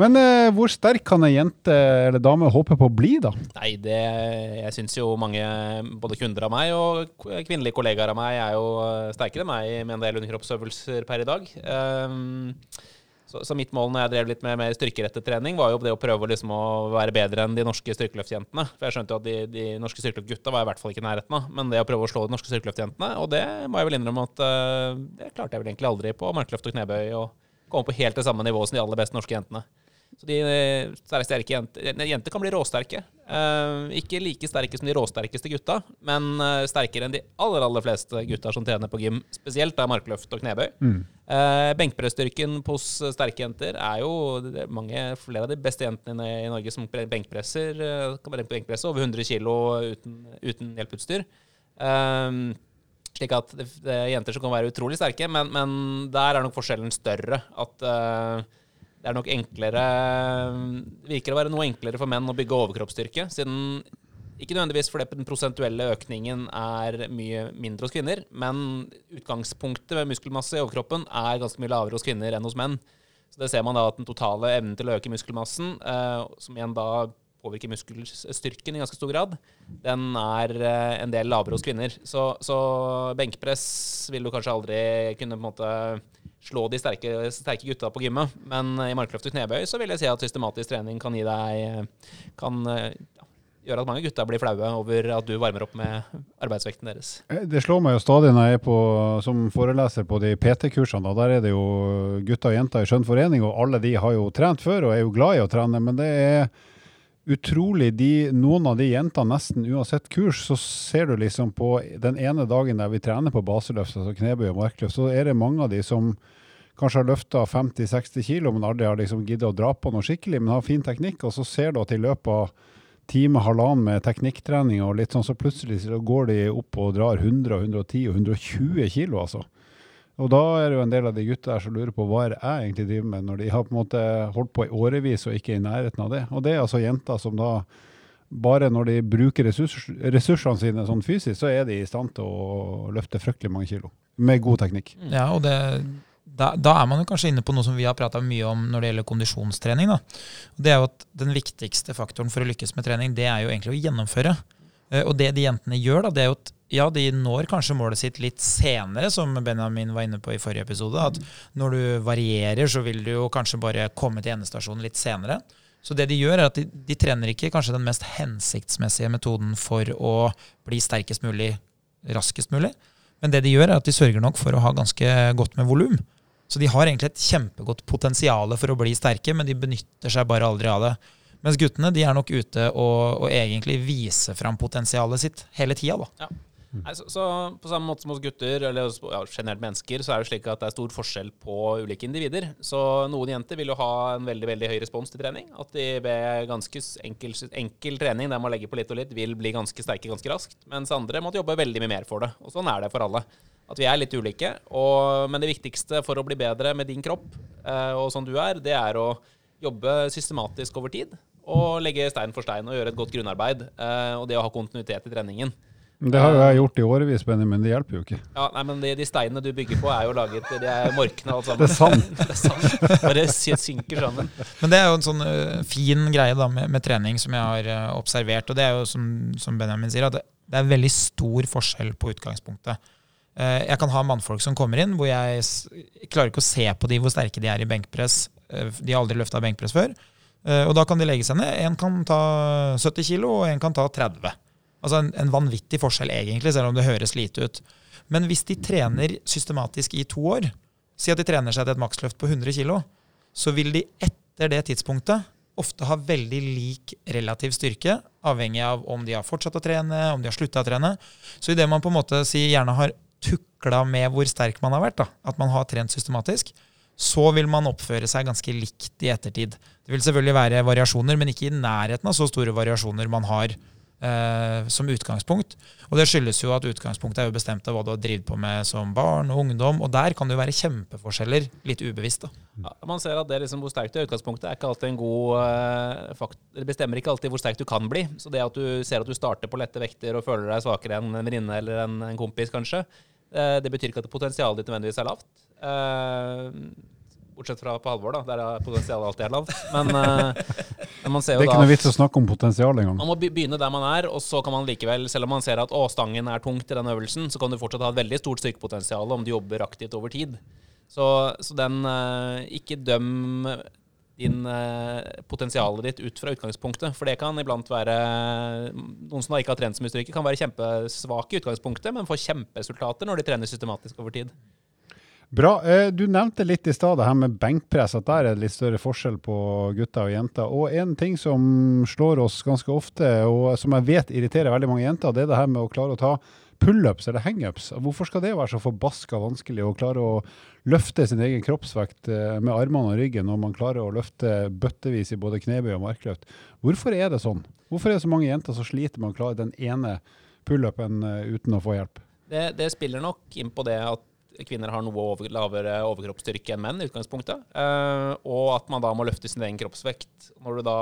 Men eh, hvor sterk kan ei jente eller dame håpe på å bli, da? Nei, det, jeg syns jo mange, både kunder av meg og kvinnelige kollegaer av meg, er jo eh, sterkere enn meg med en del underkroppsøvelser per i dag. Um, så, så mitt mål når jeg drev litt med mer styrkerettet trening, var jo det å prøve liksom å være bedre enn de norske styrkeløftjentene. For jeg skjønte jo at de, de norske styrkeløftgutta var jeg i hvert fall ikke i nærheten av. Men det å prøve å slå de norske styrkeløftjentene, og det må jeg vel innrømme at uh, det klarte jeg vel egentlig aldri på markløft og knebøy, og komme på helt det samme nivået som de aller beste norske jentene. Så de eh, sterke, jenter, jenter kan bli råsterke. Eh, ikke like sterke som de råsterkeste gutta, men eh, sterkere enn de aller aller fleste gutta som trener på gym. Spesielt da markløft og knebøy. Uh, Benkpressstyrken hos sterke jenter er jo mange, flere av de beste jentene i Norge som benkpresser. eh, kan bare benkpresse over 100 kg uten, uten hjelpeutstyr. Um, slik at det, det er jenter som kan være utrolig sterke, men, men der er nok forskjellen større. At eh, det er nok enklere virker å være noe enklere for menn å bygge overkroppsstyrke, siden ikke nødvendigvis fordi den prosentuelle økningen er mye mindre hos kvinner, men utgangspunktet med muskelmasse i overkroppen er ganske mye lavere hos kvinner enn hos menn. Så det ser man da at den totale evnen til å øke muskelmassen, eh, som igjen da påvirker muskelstyrken i ganske stor grad, den er eh, en del lavere hos kvinner. Så, så benkpress vil du kanskje aldri kunne på en måte slå de sterke, sterke gutta på gymmet, men i markløft og knebøy så vil jeg si at systematisk trening kan gi deg kan eh, ja, gjøre at mange gutta blir flaue over at du varmer opp med arbeidsvekten deres. Eh, Det slår meg jo stadig når jeg er på, som foreleser på de PT-kursene. Der er det jo gutter og jenter i skjønn forening, og alle de har jo trent før og er jo glad i å trene. Men det er utrolig de, Noen av de jentene, nesten uansett kurs, så ser du liksom på den ene dagen der vi trener på baseløft, altså knebøy og markløft, så er det mange av de som kanskje har løfta 50-60 kilo, men aldri har liksom giddet å dra på noe skikkelig, men har fin teknikk. Og så ser du at i løpet av time, halvannen med teknikktrening og litt sånn, så plutselig så går de opp og drar 100, 110 og 120 kilo, altså. Og da er det jo en del av de gutta her som lurer på hva er det jeg egentlig driver med, når de har på en måte holdt på i årevis og ikke er i nærheten av det. Og det er altså jenter som da bare når de bruker ressurs, ressursene sine sånn fysisk, så er de i stand til å løfte fryktelig mange kilo. Med god teknikk. Ja, og det, da, da er man jo kanskje inne på noe som vi har prata mye om når det gjelder kondisjonstrening. Da. Det er jo at Den viktigste faktoren for å lykkes med trening, det er jo egentlig å gjennomføre. Eh, Og det de jentene gjør, da, det er jo at ja, de når kanskje målet sitt litt senere, som Benjamin var inne på i forrige episode. At når du varierer, så vil du jo kanskje bare komme til endestasjonen litt senere. Så det de gjør, er at de, de trener ikke kanskje den mest hensiktsmessige metoden for å bli sterkest mulig raskest mulig. Men det de gjør, er at de sørger nok for å ha ganske godt med volum. Så de har egentlig et kjempegodt potensial for å bli sterke, men de benytter seg bare aldri av det. Mens guttene de er nok ute og, og egentlig viser fram potensialet sitt hele tida. Ja. Nei, så, så, På samme måte som hos gutter, eller ja, generelt mennesker, så er det slik at det er stor forskjell på ulike individer. Så noen jenter vil jo ha en veldig veldig høy respons til trening. At de ved ganske enkel, enkel trening der man legger på litt og litt, vil bli ganske sterke ganske raskt. Mens andre måtte jobbe veldig mye mer for det. Og sånn er det for alle. At vi er litt ulike. Og, men det viktigste for å bli bedre med din kropp, eh, og sånn du er, det er å jobbe systematisk over tid. Og legge stein for stein og gjøre et godt grunnarbeid. Eh, og det å ha kontinuitet i treningen. Det har jo jeg gjort i årevis, Benny, men det hjelper jo ikke. Ja, nei, men de, de steinene du bygger på, er jo laget De er morkne alt sammen. Det er sant. det er sant. Bare synker sammen. Men det er jo en sånn uh, fin greie da med, med, trening som jeg har uh, observert. Og det er jo som, som Benjamin sier, at det, det, er veldig stor forskjell på utgangspunktet. Uh, jeg kan ha mannfolk som kommer inn hvor jeg klarer ikke å se på de hvor sterke de er i benkpress. de har aldri løfta benkpress før. og da kan de legge seg ned. En kan ta 70 kg, og en kan ta 30 Altså en, en, vanvittig forskjell, egentlig, selv om det høres lite ut. Men hvis de trener systematisk i to år, si at de trener seg til et maksløft på 100 kg, så vil de etter det tidspunktet ofte ha veldig lik relativ styrke, avhengig av om de har fortsatt å trene, om de har slutta å trene. Så idet man på en måte si, gjerne har tukla med hvor sterk man har vært, da, at man har trent systematisk, så vil man oppføre seg ganske likt i ettertid. Det vil selvfølgelig være variasjoner, men ikke i nærheten av så store variasjoner man har eh, som utgangspunkt. Og det skyldes jo at utgangspunktet er jo bestemt av hva du har drevet på med som barn og ungdom, og der kan det jo være kjempeforskjeller, litt ubevisst. da. Ja, man ser at det liksom, hvor sterkt du er i utgangspunktet, er ikke alltid en god eh, fakt Det bestemmer ikke alltid hvor sterk du kan bli. Så det at du ser at du starter på lette vekter og føler deg svakere enn en venninne eller en, en, kompis, kanskje, eh, det betyr ikke at potensialet ditt nødvendigvis er lavt. Uh, Bortsett fra på Halvor, da, der er potensialet alltid er lavt. Men, uh, man ser jo da Det er ikke noe vits å snakke om potensial engang. Man må begynne der man er, og så kan man likevel, selv om man ser at å, stangen er tungt i den øvelsen, så kan du fortsatt ha et veldig stort styrkepotensial om du jobber aktivt over tid. Så, så den uh, Ikke døm din uh, potensialet ditt ut fra utgangspunktet. For det kan iblant være Noen som ikke har trent så mye styrke, kan være kjempesvake i utgangspunktet, men få kjemperesultater når de trener systematisk over tid. Bra. Eh, du nevnte litt i stad det her med benkpress, at der er det litt større forskjell på gutter og jenter. Og en ting som slår oss ganske ofte, og som jeg vet irriterer veldig mange jenter, det er det her med å klare å ta pullups eller hangups. Hvorfor skal det være så forbaska vanskelig å klare å løfte sin egen kroppsvekt eh, med armene og ryggen når man klarer å løfte bøttevis i både knebøy og markløft? Hvorfor er det sånn? Hvorfor er det så mange jenter som sliter med å klare den ene pullupen eh, uten å få hjelp? Det, det spiller nok inn på det at kvinner har noe over, lavere overkroppsstyrke enn menn i utgangspunktet. Uh, og at man da må løfte sin egen kroppsvekt. Når du da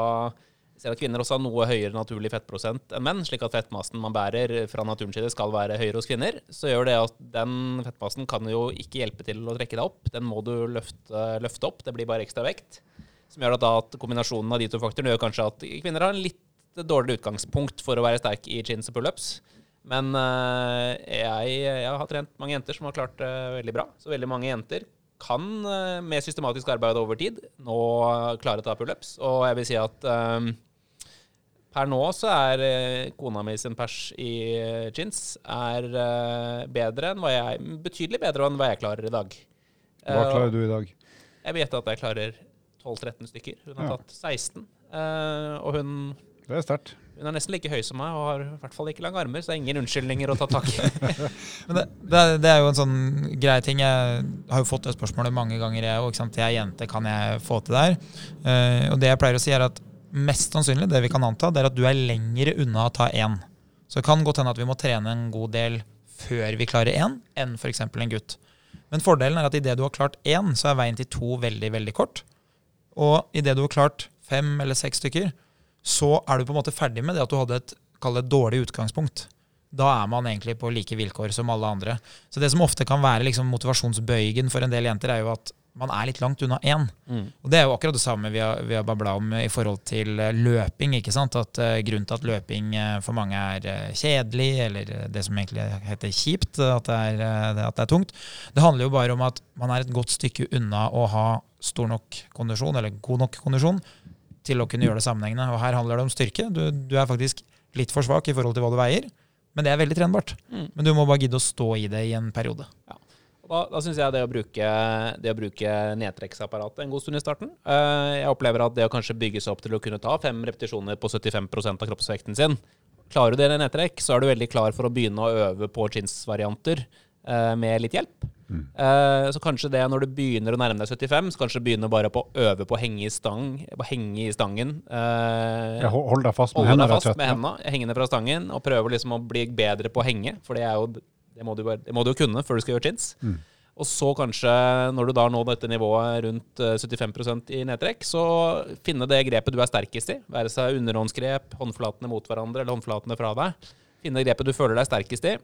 ser at kvinner også har noe høyere naturlig fettprosent enn menn, slik at fettmassen man bærer fra naturens side skal være høyere hos kvinner, så gjør det at den fettmassen kan jo ikke hjelpe til å trekke deg opp. Den må du løfte, løfte opp. Det blir bare ekstra vekt. Som gjør at, da, at kombinasjonen av de to faktorene gjør kanskje at kvinner har en litt dårligere utgangspunkt for å være sterk i chins og pullups. Men uh, jeg, jeg, har trent mange jenter som har klart det uh, veldig bra. Så veldig mange jenter kan uh, med systematisk arbeid over tid nå klare å ta pullups. Og jeg vil si at um, per nå så er kona mi sin pers i chins er bedre enn hva jeg Betydelig bedre enn hva jeg klarer i dag. Hva klarer du i dag? Jeg vet at jeg klarer 12-13 stykker. Hun har ja. tatt 16. og hun Det er sterkt. Hun er nesten like høy som meg og har i hvert fall ikke lange armer, så det er ingen unnskyldninger å ta tak i. Det, det, det, er jo en sånn grei ting. Jeg har jo fått det spørsmålet mange ganger, jeg òg. Jeg er jente, kan jeg få til det her? Uh, og det jeg pleier å si, er at mest sannsynlig, det vi kan anta, det er at du er lengre unna å ta én. Så det kan godt hende at vi må trene en god del før vi klarer én, enn f.eks. en gutt. Men fordelen er at idet du har klart én, så er veien til to veldig, veldig kort. Og idet du har klart fem eller seks stykker, så er du på en måte ferdig med det at du hadde et, et dårlig utgangspunkt. Da er man egentlig på like vilkår som alle andre. Så det som ofte kan være liksom motivasjonsbøygen for en del jenter, er jo at man er litt langt unna én. Mm. Og det er jo akkurat det samme vi har, vi har babla om i forhold til eh, løping. ikke sant? At uh, Grunnen til at løping uh, for mange er uh, kjedelig, eller det som egentlig heter kjipt, at det, er, eh, at det er tungt, det handler jo bare om at man er et godt stykke unna å ha stor nok kondisjon, eller god nok kondisjon, til å kunne gjøre det sammenhengende. Og her handler det om styrke. Du, du er faktisk litt for svak i forhold til hva du veier, men det er veldig trenbart. Mm. Men du må bare gidde å stå i det i en periode. Ja. Da, da syns jeg det å bruke, det å bruke nedtrekksapparatet en god stund i starten eh, Jeg opplever at det å kanskje bygge seg opp til å kunne ta fem repetisjoner på 75% av kroppsvekten sin Klarer du det i nedtrekk, så er du veldig klar for å begynne å øve på chins-varianter med litt hjelp. Eh, så kanskje det når du begynner å nærme deg 75, så kanskje begynner bare på å øve på å henge i stang, på å henge i stangen. eh, Ja, hold deg fast med hendene, fast med hendene, hengende fra stangen, og prøve liksom å bli bedre på å henge. For det, er jo, det, må, du, det må du jo kunne før du skal gjøre chins. Mm. Og så kanskje, når du da når dette nivået rundt eh, 75% i nedtrekk, så finne det grepet du er sterkest i. Være seg underhåndsgrep, håndflatene mot hverandre eller håndflatene fra deg. Finne grepet du føler deg sterkest i.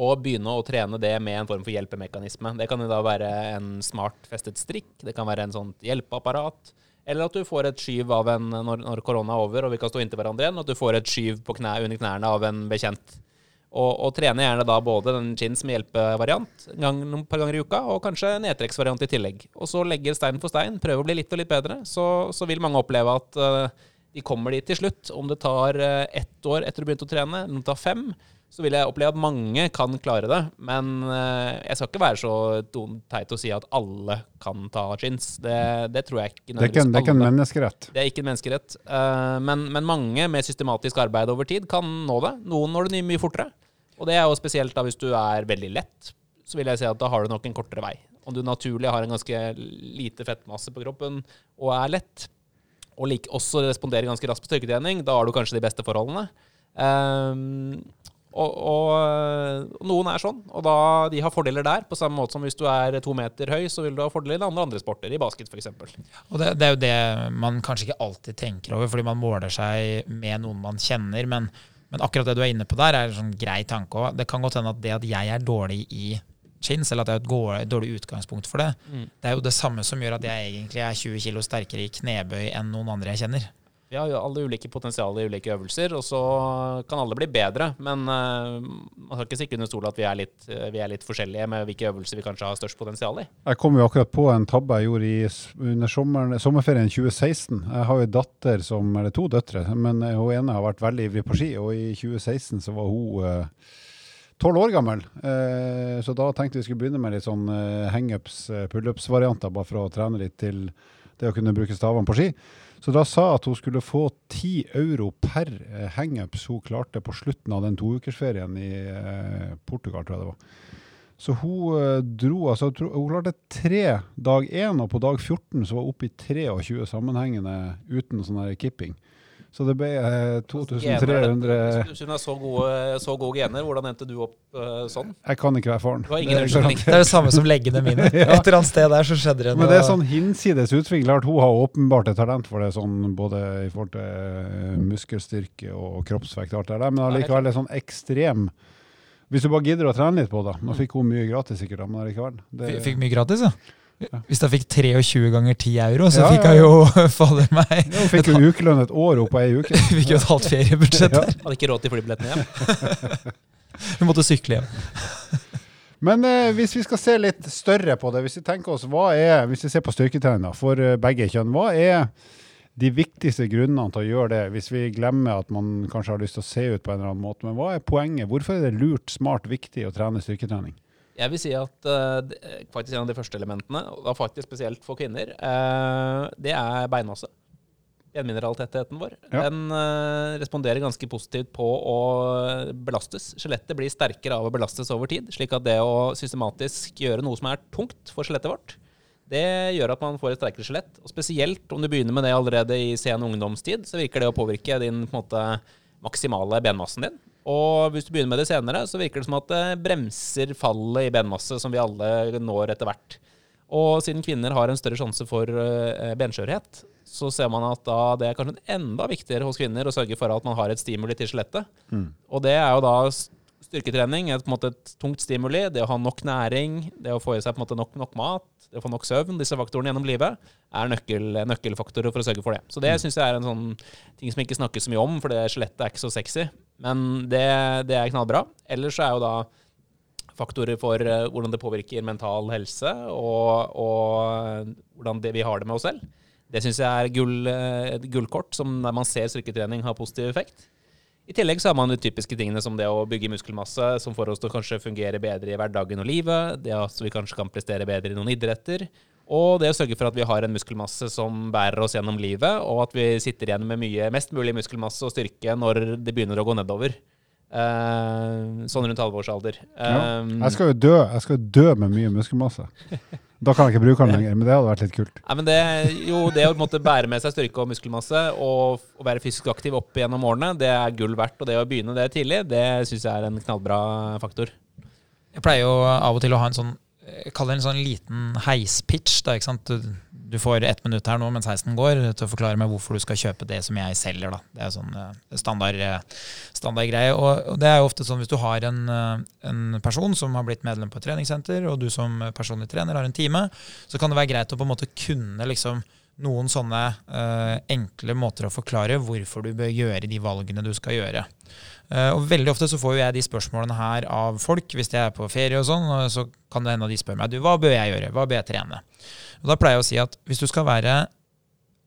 Og begynne å trene det med en form for hjelpemekanisme. Det kan jo da være en smart festet strikk, det kan være en sånt hjelpeapparat. Eller at du får et skyv av en når, korona er over og vi kan stå inntil hverandre igjen, at du får et skyv knæ, under knærne av en bekjent. Og, og trene gjerne da både den chins med hjelpevariant gang, noen par ganger i uka, og kanskje nedtrekksvariant i tillegg. Og så legger stein for stein, prøve å bli litt og litt bedre. Så, så vil mange oppleve at uh, de kommer dit til slutt. Om det tar uh, ett år etter du begynte å trene, eller om det tar fem, så vil jeg oppleve at mange kan klare det. Men eh, jeg skal ikke være så teit å si at alle kan ta chins. Det, det tror jeg ikke Det er ikke, det er ikke en menneskerett. Det er ikke en menneskerett. Eh, men, men mange med systematisk arbeid over tid kan nå det. Noen når det mye, fortere. Og det er jo spesielt da hvis du er veldig lett, så vil jeg si at da har du nok en kortere vei. Om du naturlig har en ganske lite fettmasse på kroppen og er lett, og like, også responderer ganske raskt på styrketrening, da har du kanskje de beste forholdene. Ehm, og, og, og noen er sånn, og da, de har fordeler der, på samme måte som hvis du er to meter høy, så vil du ha fordeler i andre, andre sporter, i basket f.eks. Og det, det er jo det man kanskje ikke alltid tenker over, fordi man måler seg med noen man kjenner. Men, men akkurat det du er inne på der, er en sånn grei tanke òg. Det kan godt hende at det at jeg er dårlig i chins, eller at jeg har et dårlig utgangspunkt for det, Mm. det er jo det samme som gjør at jeg egentlig er 20 kilo sterkere i knebøy enn noen andre jeg kjenner. Vi har jo alle ulike potensial i ulike øvelser, og så kan alle bli bedre. Men eh, man skal ikke stikke under stol at vi er, litt, eh, vi er litt forskjellige med hvilke øvelser vi kanskje har størst potensial i. Jeg kom jo akkurat på en tabbe jeg gjorde i, under sommeren, sommerferien 2016. Jeg har jo datter som, eller to døtre, men eh, hun ene har vært veldig ivrig på ski, og i 2016 så var hun tolv år gammel. Så da tenkte vi skulle begynne med litt sånn hangups, pullups-varianter, bare for å trene litt til det å kunne bruke stavene på ski. Så da sa hun at hun skulle få 10 euro per eh, hangups hun klarte på slutten av den toukersferien i eh, Portugal, tror jeg det var. Så hun eh, dro altså, Hun klarte tre dag én, og på dag 14 så var hun oppe i 23 sammenhengende uten sånn her kipping. Så det ble eh, 2300 Hvis hun har så gode, så gode gener, hvordan endte du opp eh, sånn? Jeg kan ikke være faren. Du har ingen Det er. Det er det samme som leggene mine. Et Ja. eller annet sted der så skjedde det Men det er sånn hinsides utvikling. Klart hun har åpenbart et talent for det, sånn både i forhold til eh, muskelstyrke og kroppsvekt og alt det der, men allikevel er sånn ekstrem Hvis du bare gidder å trene litt på det. Nå fikk hun mye gratis sikkert, men allikevel. Det, Fikk mye gratis, ja. Hvis jeg fikk 23 ganger 10 euro, så Ja, fikk jeg jo fader meg hun fikk jo ukelønn et år opp på ei uke. Fikk jo et halvt feriebudsjett der. Hadde ikke råd til flybilletten hjem. Hun måtte sykle hjem. Men eh, hvis vi skal se litt større på det, hvis vi tenker oss, hva er, hvis vi ser på styrketrening da, for eh, begge kjønn, hva er de viktigste grunnene til å gjøre det, hvis vi glemmer at man kanskje har lyst til å se ut på en eller annen måte, men hva er poenget? Hvorfor er det lurt, smart, viktig å trene styrketrening? Jeg vil si at uh, faktisk en av de første elementene, og faktisk spesielt for kvinner, uh, det er beinmasse. Benmineraltettheten vår. Ja. Den uh, responderer ganske positivt på å belastes. Skjelettet blir sterkere av å belastes over tid, slik at det å systematisk gjøre noe som er tungt for skjelettet vårt, det gjør at man får et sterkere skjelett. Og spesielt om du begynner med det allerede i sen ungdomstid, så virker det å påvirke din på måte, maksimale benmassen din. Og hvis du begynner med det senere, så virker det som at det bremser fallet i benmasse, som vi alle når etter hvert. Og siden kvinner har en større sjanse for eh, benskjørhet, så ser man at da det er kanskje enda viktigere hos kvinner å sørge for at man har et stimuli til skjelettet. Og det er jo da styrketrening et, på en måte et tungt stimuli. Det å ha nok næring, det å få i seg på en måte nok, nok mat, det å få nok søvn, disse faktorene gjennom livet, er nøkkel, nøkkelfaktorer for å sørge for det. Så det syns jeg er en sånn ting som ikke snakkes så mye om, for det skjelettet er ikke så sexy. Men det, det er knallbra. Ellers er jo da faktorer for uh, hvordan det påvirker mental helse, og, og hvordan vi har det med oss selv. Det syns jeg er gull, uh, et gullkort, som der man ser styrketrening har positiv effekt. I tillegg så har man de typiske tingene som det å bygge muskelmasse, som får oss til å kanskje fungere bedre i hverdagen og livet, det at vi kanskje kan prestere bedre i noen idretter, og det å sørge for at vi har en muskelmasse som bærer oss gjennom livet, og at vi sitter igjen med mye, mest mulig muskelmasse og styrke når det begynner å gå nedover. Uh, sånn rundt halvårsalder. Ja. Jeg skal jo dø Jeg skal jo dø med mye muskelmasse. Da kan jeg ikke bruke den lenger, men det hadde vært litt kult. Nei, men det, jo, det å måtte bære med seg styrke og muskelmasse og, og være fysisk aktiv opp gjennom årene, det er gull verdt. Og det å begynne det tidlig, det syns jeg er en knallbra faktor. Jeg pleier jo av og til å ha en sånn Kall det en sånn liten heispitch. Da? Du, du får ett minutt her nå mens heisen går, til å forklare meg hvorfor du skal kjøpe det som jeg selger. Da. Det er sånn uh, standard, uh, standard. Og, og, det er jo ofte sånn hvis du har en, uh, en, person som har blitt medlem på et treningssenter, og du som personlig trener har en time, så kan det være greit å på en måte kunne liksom noen sånne enkle måter å forklare hvorfor du bør gjøre de valgene du skal gjøre. Og Veldig ofte så får jo jeg de spørsmålene her av folk hvis jeg er på ferie og sånn. Så kan det hende de spør meg du, hva bør jeg gjøre, hva bør jeg trene. Og Da pleier jeg å si at hvis du skal være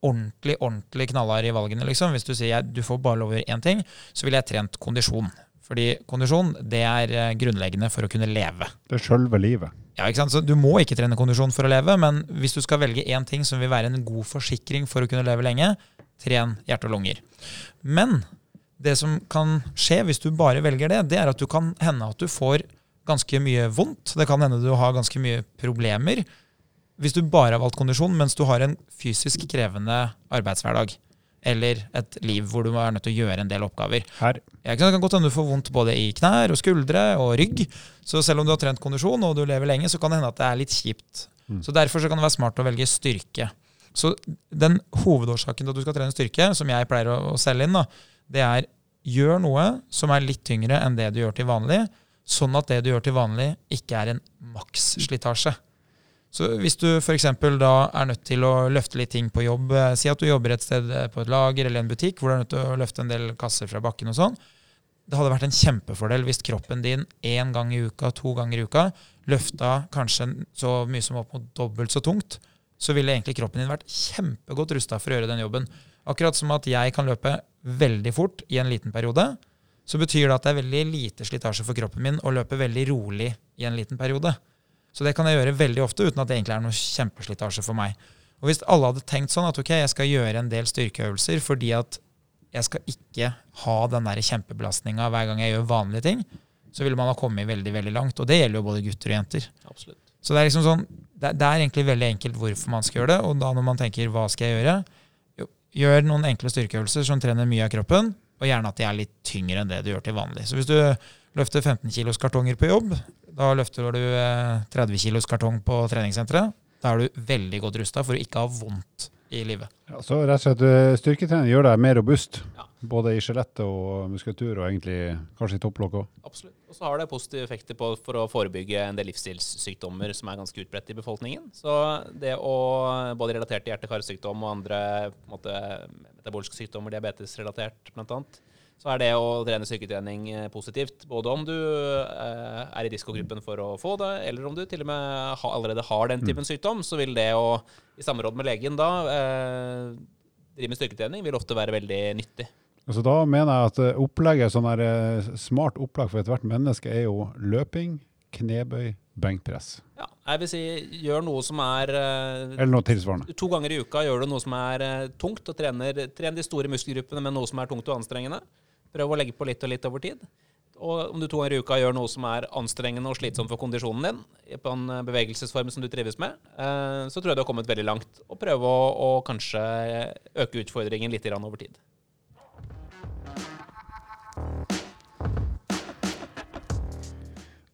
ordentlig ordentlig knallhard i valgene, liksom, hvis du sier jeg, du får bare lov å gjøre én ting, så ville jeg trent kondisjon. Fordi kondisjon det er eh, grunnleggende for å kunne leve. Det er sjølve livet. Ja, ikke sant? Så Du må ikke trene kondisjon for å leve, men hvis du skal velge én ting som vil være en god forsikring for å kunne leve lenge, tren hjerte og lunger. Men det som kan skje hvis du bare velger det, det er at du kan hende at du får ganske mye vondt. Det kan hende du har ganske mye problemer hvis du bare har valgt kondisjon, mens du har en fysisk krevende arbeidshverdag, eller et liv hvor du er nødt til å gjøre en del oppgaver Her. Jeg kan godt hende du får vondt både i knær og skuldre og rygg. Så selv om du har trent kondisjon og du lever lenge, så kan det hende at det er litt kjipt. Mm. Så Derfor så kan det være smart å velge styrke. Så den hovedårsaken til at du skal trene styrke, som jeg pleier å, å selge inn, da, det er gjør noe som er litt tyngre enn det du gjør til vanlig, sånn at det du gjør til vanlig, ikke er en maksslitasje. Så hvis du f.eks. da er nødt til å løfte litt ting på jobb, eh, si at du jobber et sted eh, på et lager eller en butikk hvor du er nødt til å løfte en del kasser fra bakken og sånn, det hadde vært en kjempefordel hvis kroppen din én gang i uka, to ganger i uka, løfta kanskje så mye som opp mot dobbelt så tungt, så ville egentlig kroppen din vært kjempegodt rusta for å gjøre den jobben. Akkurat som at jeg kan løpe veldig fort i en liten periode, så betyr det at det er veldig lite slitasje for kroppen min å løpe veldig rolig i en liten periode. Så det kan jeg gjøre veldig ofte uten at det egentlig er noe kjempeslitasje for meg. Og hvis alle hadde tenkt sånn at ok, jeg skal gjøre en del styrkeøvelser fordi at jeg skal ikke ha den der kjempebelastninga hver gang jeg gjør vanlige ting, så ville man ha kommet veldig veldig langt. Og det gjelder jo både gutter og jenter. Absolutt. Så det er liksom sånn, det, det, er egentlig veldig enkelt hvorfor man skal gjøre det. Og da når man tenker hva skal jeg gjøre, gjør noen enkle styrkeøvelser som trener mye av kroppen, og gjerne at de er litt tyngre enn det du gjør til vanlig. Så hvis du løfter 15 kilos kartonger på jobb, da løfter du 30 eh, kilos kartong på treningssenteret. Da er du veldig godt rusta for å ikke ha vondt i livet. Ja, så rett og slett eh, styrketrening gjør deg mer robust, ja. både i skjelettet og muskulatur, og egentlig kanskje i topplokk òg. Absolutt. Og så har det positive effekter på, for å forebygge en del livsstilssykdommer som er ganske utbredt i befolkningen. Så det å, både relatert til hjerte-karsykdom og andre måte, metaboliske sykdommer, diabetesrelatert bl.a., så er det å trene styrketrening eh, positivt. Både om du eh, er i diskogruppen for å få det, eller om du til og med allerede har den typen mm. sykdom, så vil det å, i samråd med legen da, eh, drive med styrketrening, vil ofte være veldig nyttig. Altså da mener jeg at opplegget, sånn eh, smart opplag for ethvert menneske er jo løping, knebøy, benkpress. Ja, jeg vil si gjør noe som er Eller noe tilsvarende. To ganger i uka gjør du noe som er tungt, og trener, trener de store muskelgruppene med noe som er tungt og anstrengende. Prøv å legge på litt og litt over tid. Og om du to ganger i uka gjør noe som er anstrengende og slitsomt for kondisjonen din, på en eh, bevegelsesform som du trives med, eh, så tror jeg du har kommet veldig langt. Og prøve å, å kanskje øke utfordringen litt over tid.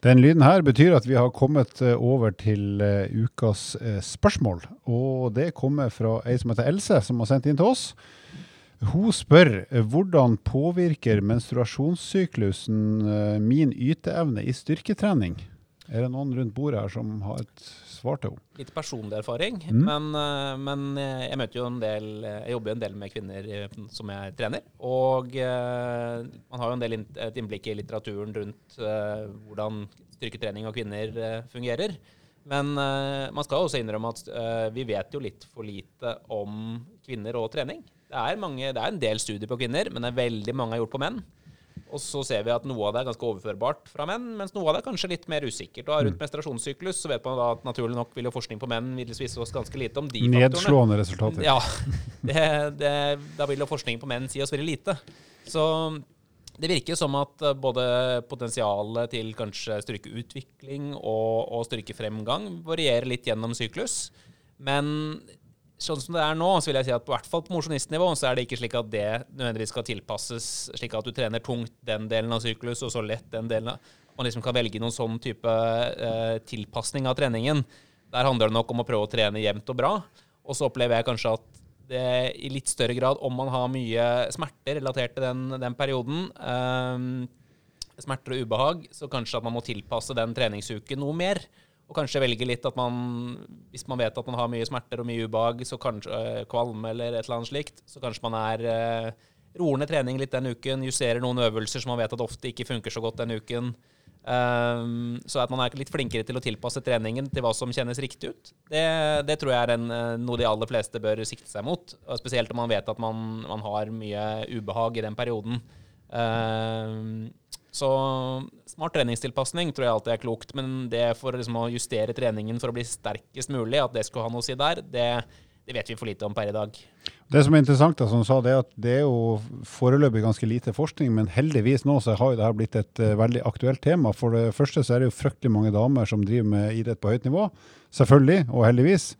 Den lyden her betyr at vi har kommet eh, over til ukas spørsmål. Og det kommer fra ei som heter Else, som har sendt inn til oss. Hun spør eh, hvordan påvirker menstruasjonssyklusen eh, min yteevne i styrketrening? Er det noen rundt bordet her som har et svar til henne? Litt personlig erfaring, Mm. men, eh, men jeg møter jo en del Jeg jobber jo en del med kvinner som jeg trener. Og man har jo en del et innblikk i litteraturen rundt hvordan styrketrening av kvinner fungerer. Men man skal også innrømme at vi vet jo litt for lite om kvinner og trening. Det er, mange, det er en del studier på kvinner, men det er veldig mange er gjort på menn. Og så ser vi at noe av det er ganske overførbart fra menn, mens noe av det er kanskje litt mer usikkert. Og rundt menstruasjonssyklus så vet man da at naturlig nok vil jo forskning på menn vise oss ganske lite om de faktorene. Nedslående resultater. Ja. Det, det, da vil jo forskning på menn si oss veldig lite. Så det virker som at eh, både potensialet til kanskje styrkeutvikling og, og styrkefremgang varierer litt gjennom syklus. Men sånn som det er nå, så vil jeg si at på hvert fall på mosjonistnivå så er det ikke slik at det nødvendigvis skal tilpasses slik at du trener tungt den delen av syklus, og så lett den delen. av- Man liksom kan velge noen sånn type eh, tilpasning av treningen. Der handler det nok om å prøve å trene jevnt og bra. Og så opplever jeg kanskje at det i litt større grad, om man har mye smerter relatert til den, den perioden, eh, smerter og ubehag, så kanskje at man må tilpasse den treningsuken noe mer. Og kanskje velge litt at man, hvis man vet at man har mye smerter og mye ubehag, så kanskje øh, kvalme eller et eller annet slikt, så kanskje man er øh, roer ned trening litt den uken, justerer noen øvelser som man vet at ofte ikke funker så godt den uken. Um, så at man er litt flinkere til å tilpasse treningen til hva som kjennes riktig ut, det, det tror jeg er en, øh, noe de aller fleste bør sikte seg mot. Og spesielt om man vet at man, man har mye ubehag i den perioden. Ehm, så smart treningstilpasning tror jeg alltid er klokt, men det for liksom å justere treningen for å bli sterkest mulig, at det skulle ha noe å si der, det, det vet vi for lite om per i dag. Det som er interessant, da, som du sa, det er at det er jo foreløpig ganske lite forskning, men heldigvis nå så har jo dette blitt et uh, veldig aktuelt tema. For det første så er det jo fryktelig mange damer som driver med idrett på høyt nivå. Selvfølgelig, og heldigvis.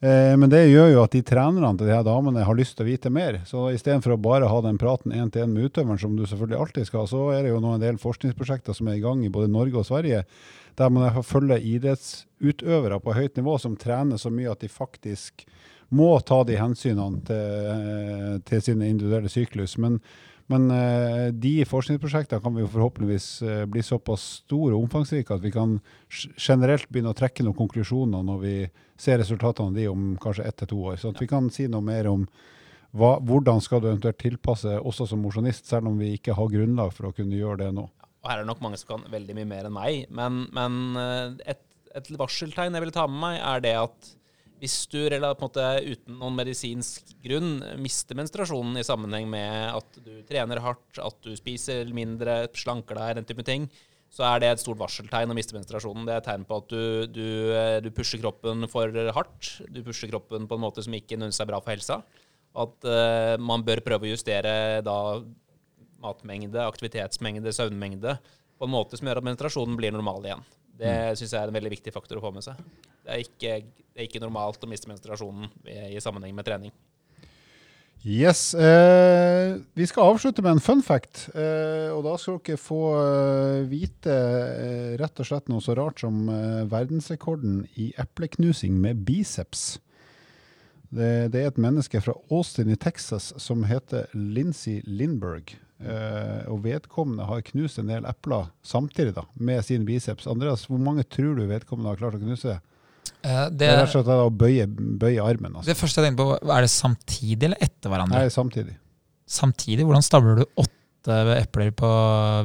Eh, men det gjør jo at de trenerne til de her damene har lyst til å vite mer. Så istedenfor å bare ha den praten én til én med utøveren, som du selvfølgelig alltid skal, så er det jo nå en del forskningsprosjekter som er i gang i både Norge og Sverige, der man følger idrettsutøvere på høyt nivå som trener så mye at de faktisk må ta de hensynene til, eh, til sin individuelle syklus. Men, men uh, de forskningsprosjektene kan vi jo forhåpentligvis uh, bli såpass store og omfangsrike at vi kan generelt begynne å trekke noen konklusjoner når vi ser resultatene av de om kanskje ett til to år. Så at vi kan si noe mer om hva, hvordan skal du eventuelt tilpasse også som mosjonist, selv om vi ikke har grunnlag for å kunne gjøre det nå. Og her er det nok mange som kan veldig mye mer enn meg, men, men øh, et, et varseltegn jeg vil ta med meg, er det at hvis du eller på en måte uten noen medisinsk grunn mister menstruasjonen i sammenheng med at du trener hardt, at du spiser mindre, slanker deg, den type ting, så er det et stort varseltegn å miste menstruasjonen. Det er et tegn på at du, du, øh, du pusher kroppen for hardt. Du pusher kroppen på en måte som ikke nødvendigvis er bra for helsa. At uh, man bør prøve å justere da matmengde, aktivitetsmengde, søvnmengde på en måte som gjør at menstruasjonen blir normal igjen. Det syns jeg er en veldig viktig faktor å få med seg. Det er ikke, det er ikke normalt å miste menstruasjonen i, sammenheng med trening. Yes. Eh, vi skal avslutte med en fun fact. Eh, og da skal dere få eh, vite eh, rett og slett noe så rart som eh, verdensrekorden i epleknusing med biceps. Det, det er et menneske fra Austin i Texas som heter Lindsay Lindberg. Eh, og vedkommende har knust en del epler samtidig da, med sin biceps. Andreas, hvor mange tror du vedkommende har klart å knuse? Eh, Det det, er rett og slett å bøye, bøye armen. Altså. det første jeg tenkte på, er det samtidig eller etter hverandre? Nei, samtidig. Samtidig? Hvordan stabler du åtte epler på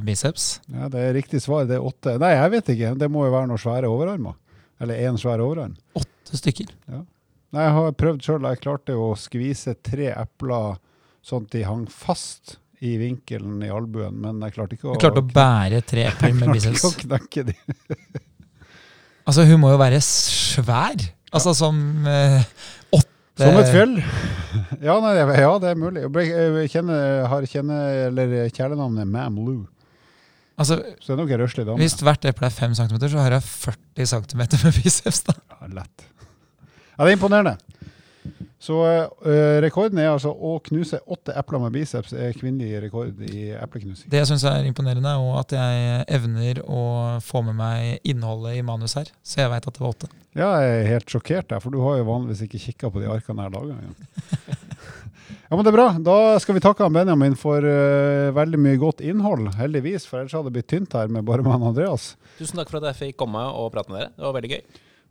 biceps? Ja, Det er riktig svar. Det er åtte. Nei, jeg vet ikke. Det må jo være noen svære overarmer. Eller én svær overarm. Åtte stykker. Ja. Nei, Jeg har prøvd sjøl. Jeg klarte å skvise tre epler sånn at de hang fast i vinkelen i albuen, men jeg klarte ikke å Du klarte å bære tre epler med klarte ikke å knekke de. Altså, hun må jo være svær. Altså som eh, åtte Som et fjell. Ja, nei, ja, det er mulig. Jeg jeg kjenner, har kjenne, eller kjælenavnet Mam Lou. Altså, Så det er nok en røslig dame. hvis hvert eple er fem centimeter, så har jeg 40 centimeter med biceps. da. Ja, lett. Ja, det er imponerende. Så eh, rekorden er altså å knuse åtte epler med biceps er kvinnelig rekord i epleknusing. Det jeg syns er imponerende, er at jeg evner å få med meg innholdet i manus her. Så jeg veit at det var åtte. Ja, jeg er helt sjokkert der, for du har jo vanligvis ikke kikka på de arkene her dagen. Ja. Ja, men Det er bra. Da skal vi takke han Benjamin for eh, veldig mye godt innhold, heldigvis. For ellers hadde det blitt tynt her med bare meg og Andreas. Tusen takk for at jeg fikk komme og prate med dere. Det var veldig gøy.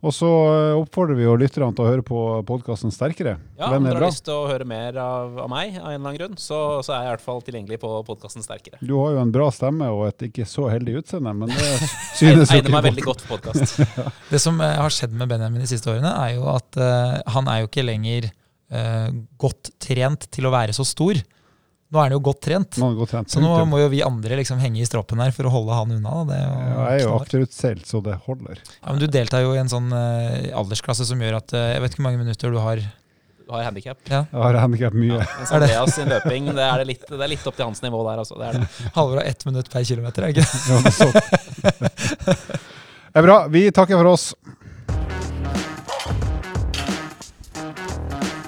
Og så eh, oppfordrer vi jo lytterne til å høre på podkasten Sterkere. Ja, Om er dere har lyst til å høre mer av, av meg, av en eller annen grunn, så, så er jeg i hvert fall tilgjengelig på podkasten Sterkere. Du har jo en bra stemme og et ikke så heldig utseende, men det synes jo Egner ikke meg veldig godt for podkast. Det som eh, har skjedd med Benjamin de siste årene, er jo at uh, han er jo ikke lenger uh, godt trent til å være så stor. Nå er han jo godt trent. Nå det trent. Så nå må jo vi andre liksom henge i stroppen her for å holde han unna. Da. Det er jo Ja, jeg er jo knallhardt. akterutseilt, så det holder. ja, men du deltar jo i en sånn uh, aldersklasse som gjør at uh, Jeg vet ikke hvor mange minutter du har. Du har handikap. Ja, Jeg har handikap mye. Mens Andreas sin løping, det er, litt, det er litt opp til hans nivå der, altså. Det er det. Halvor har ett minutt per kilometer, er det ikke det? Ja. Det er bra. Vi takker for oss.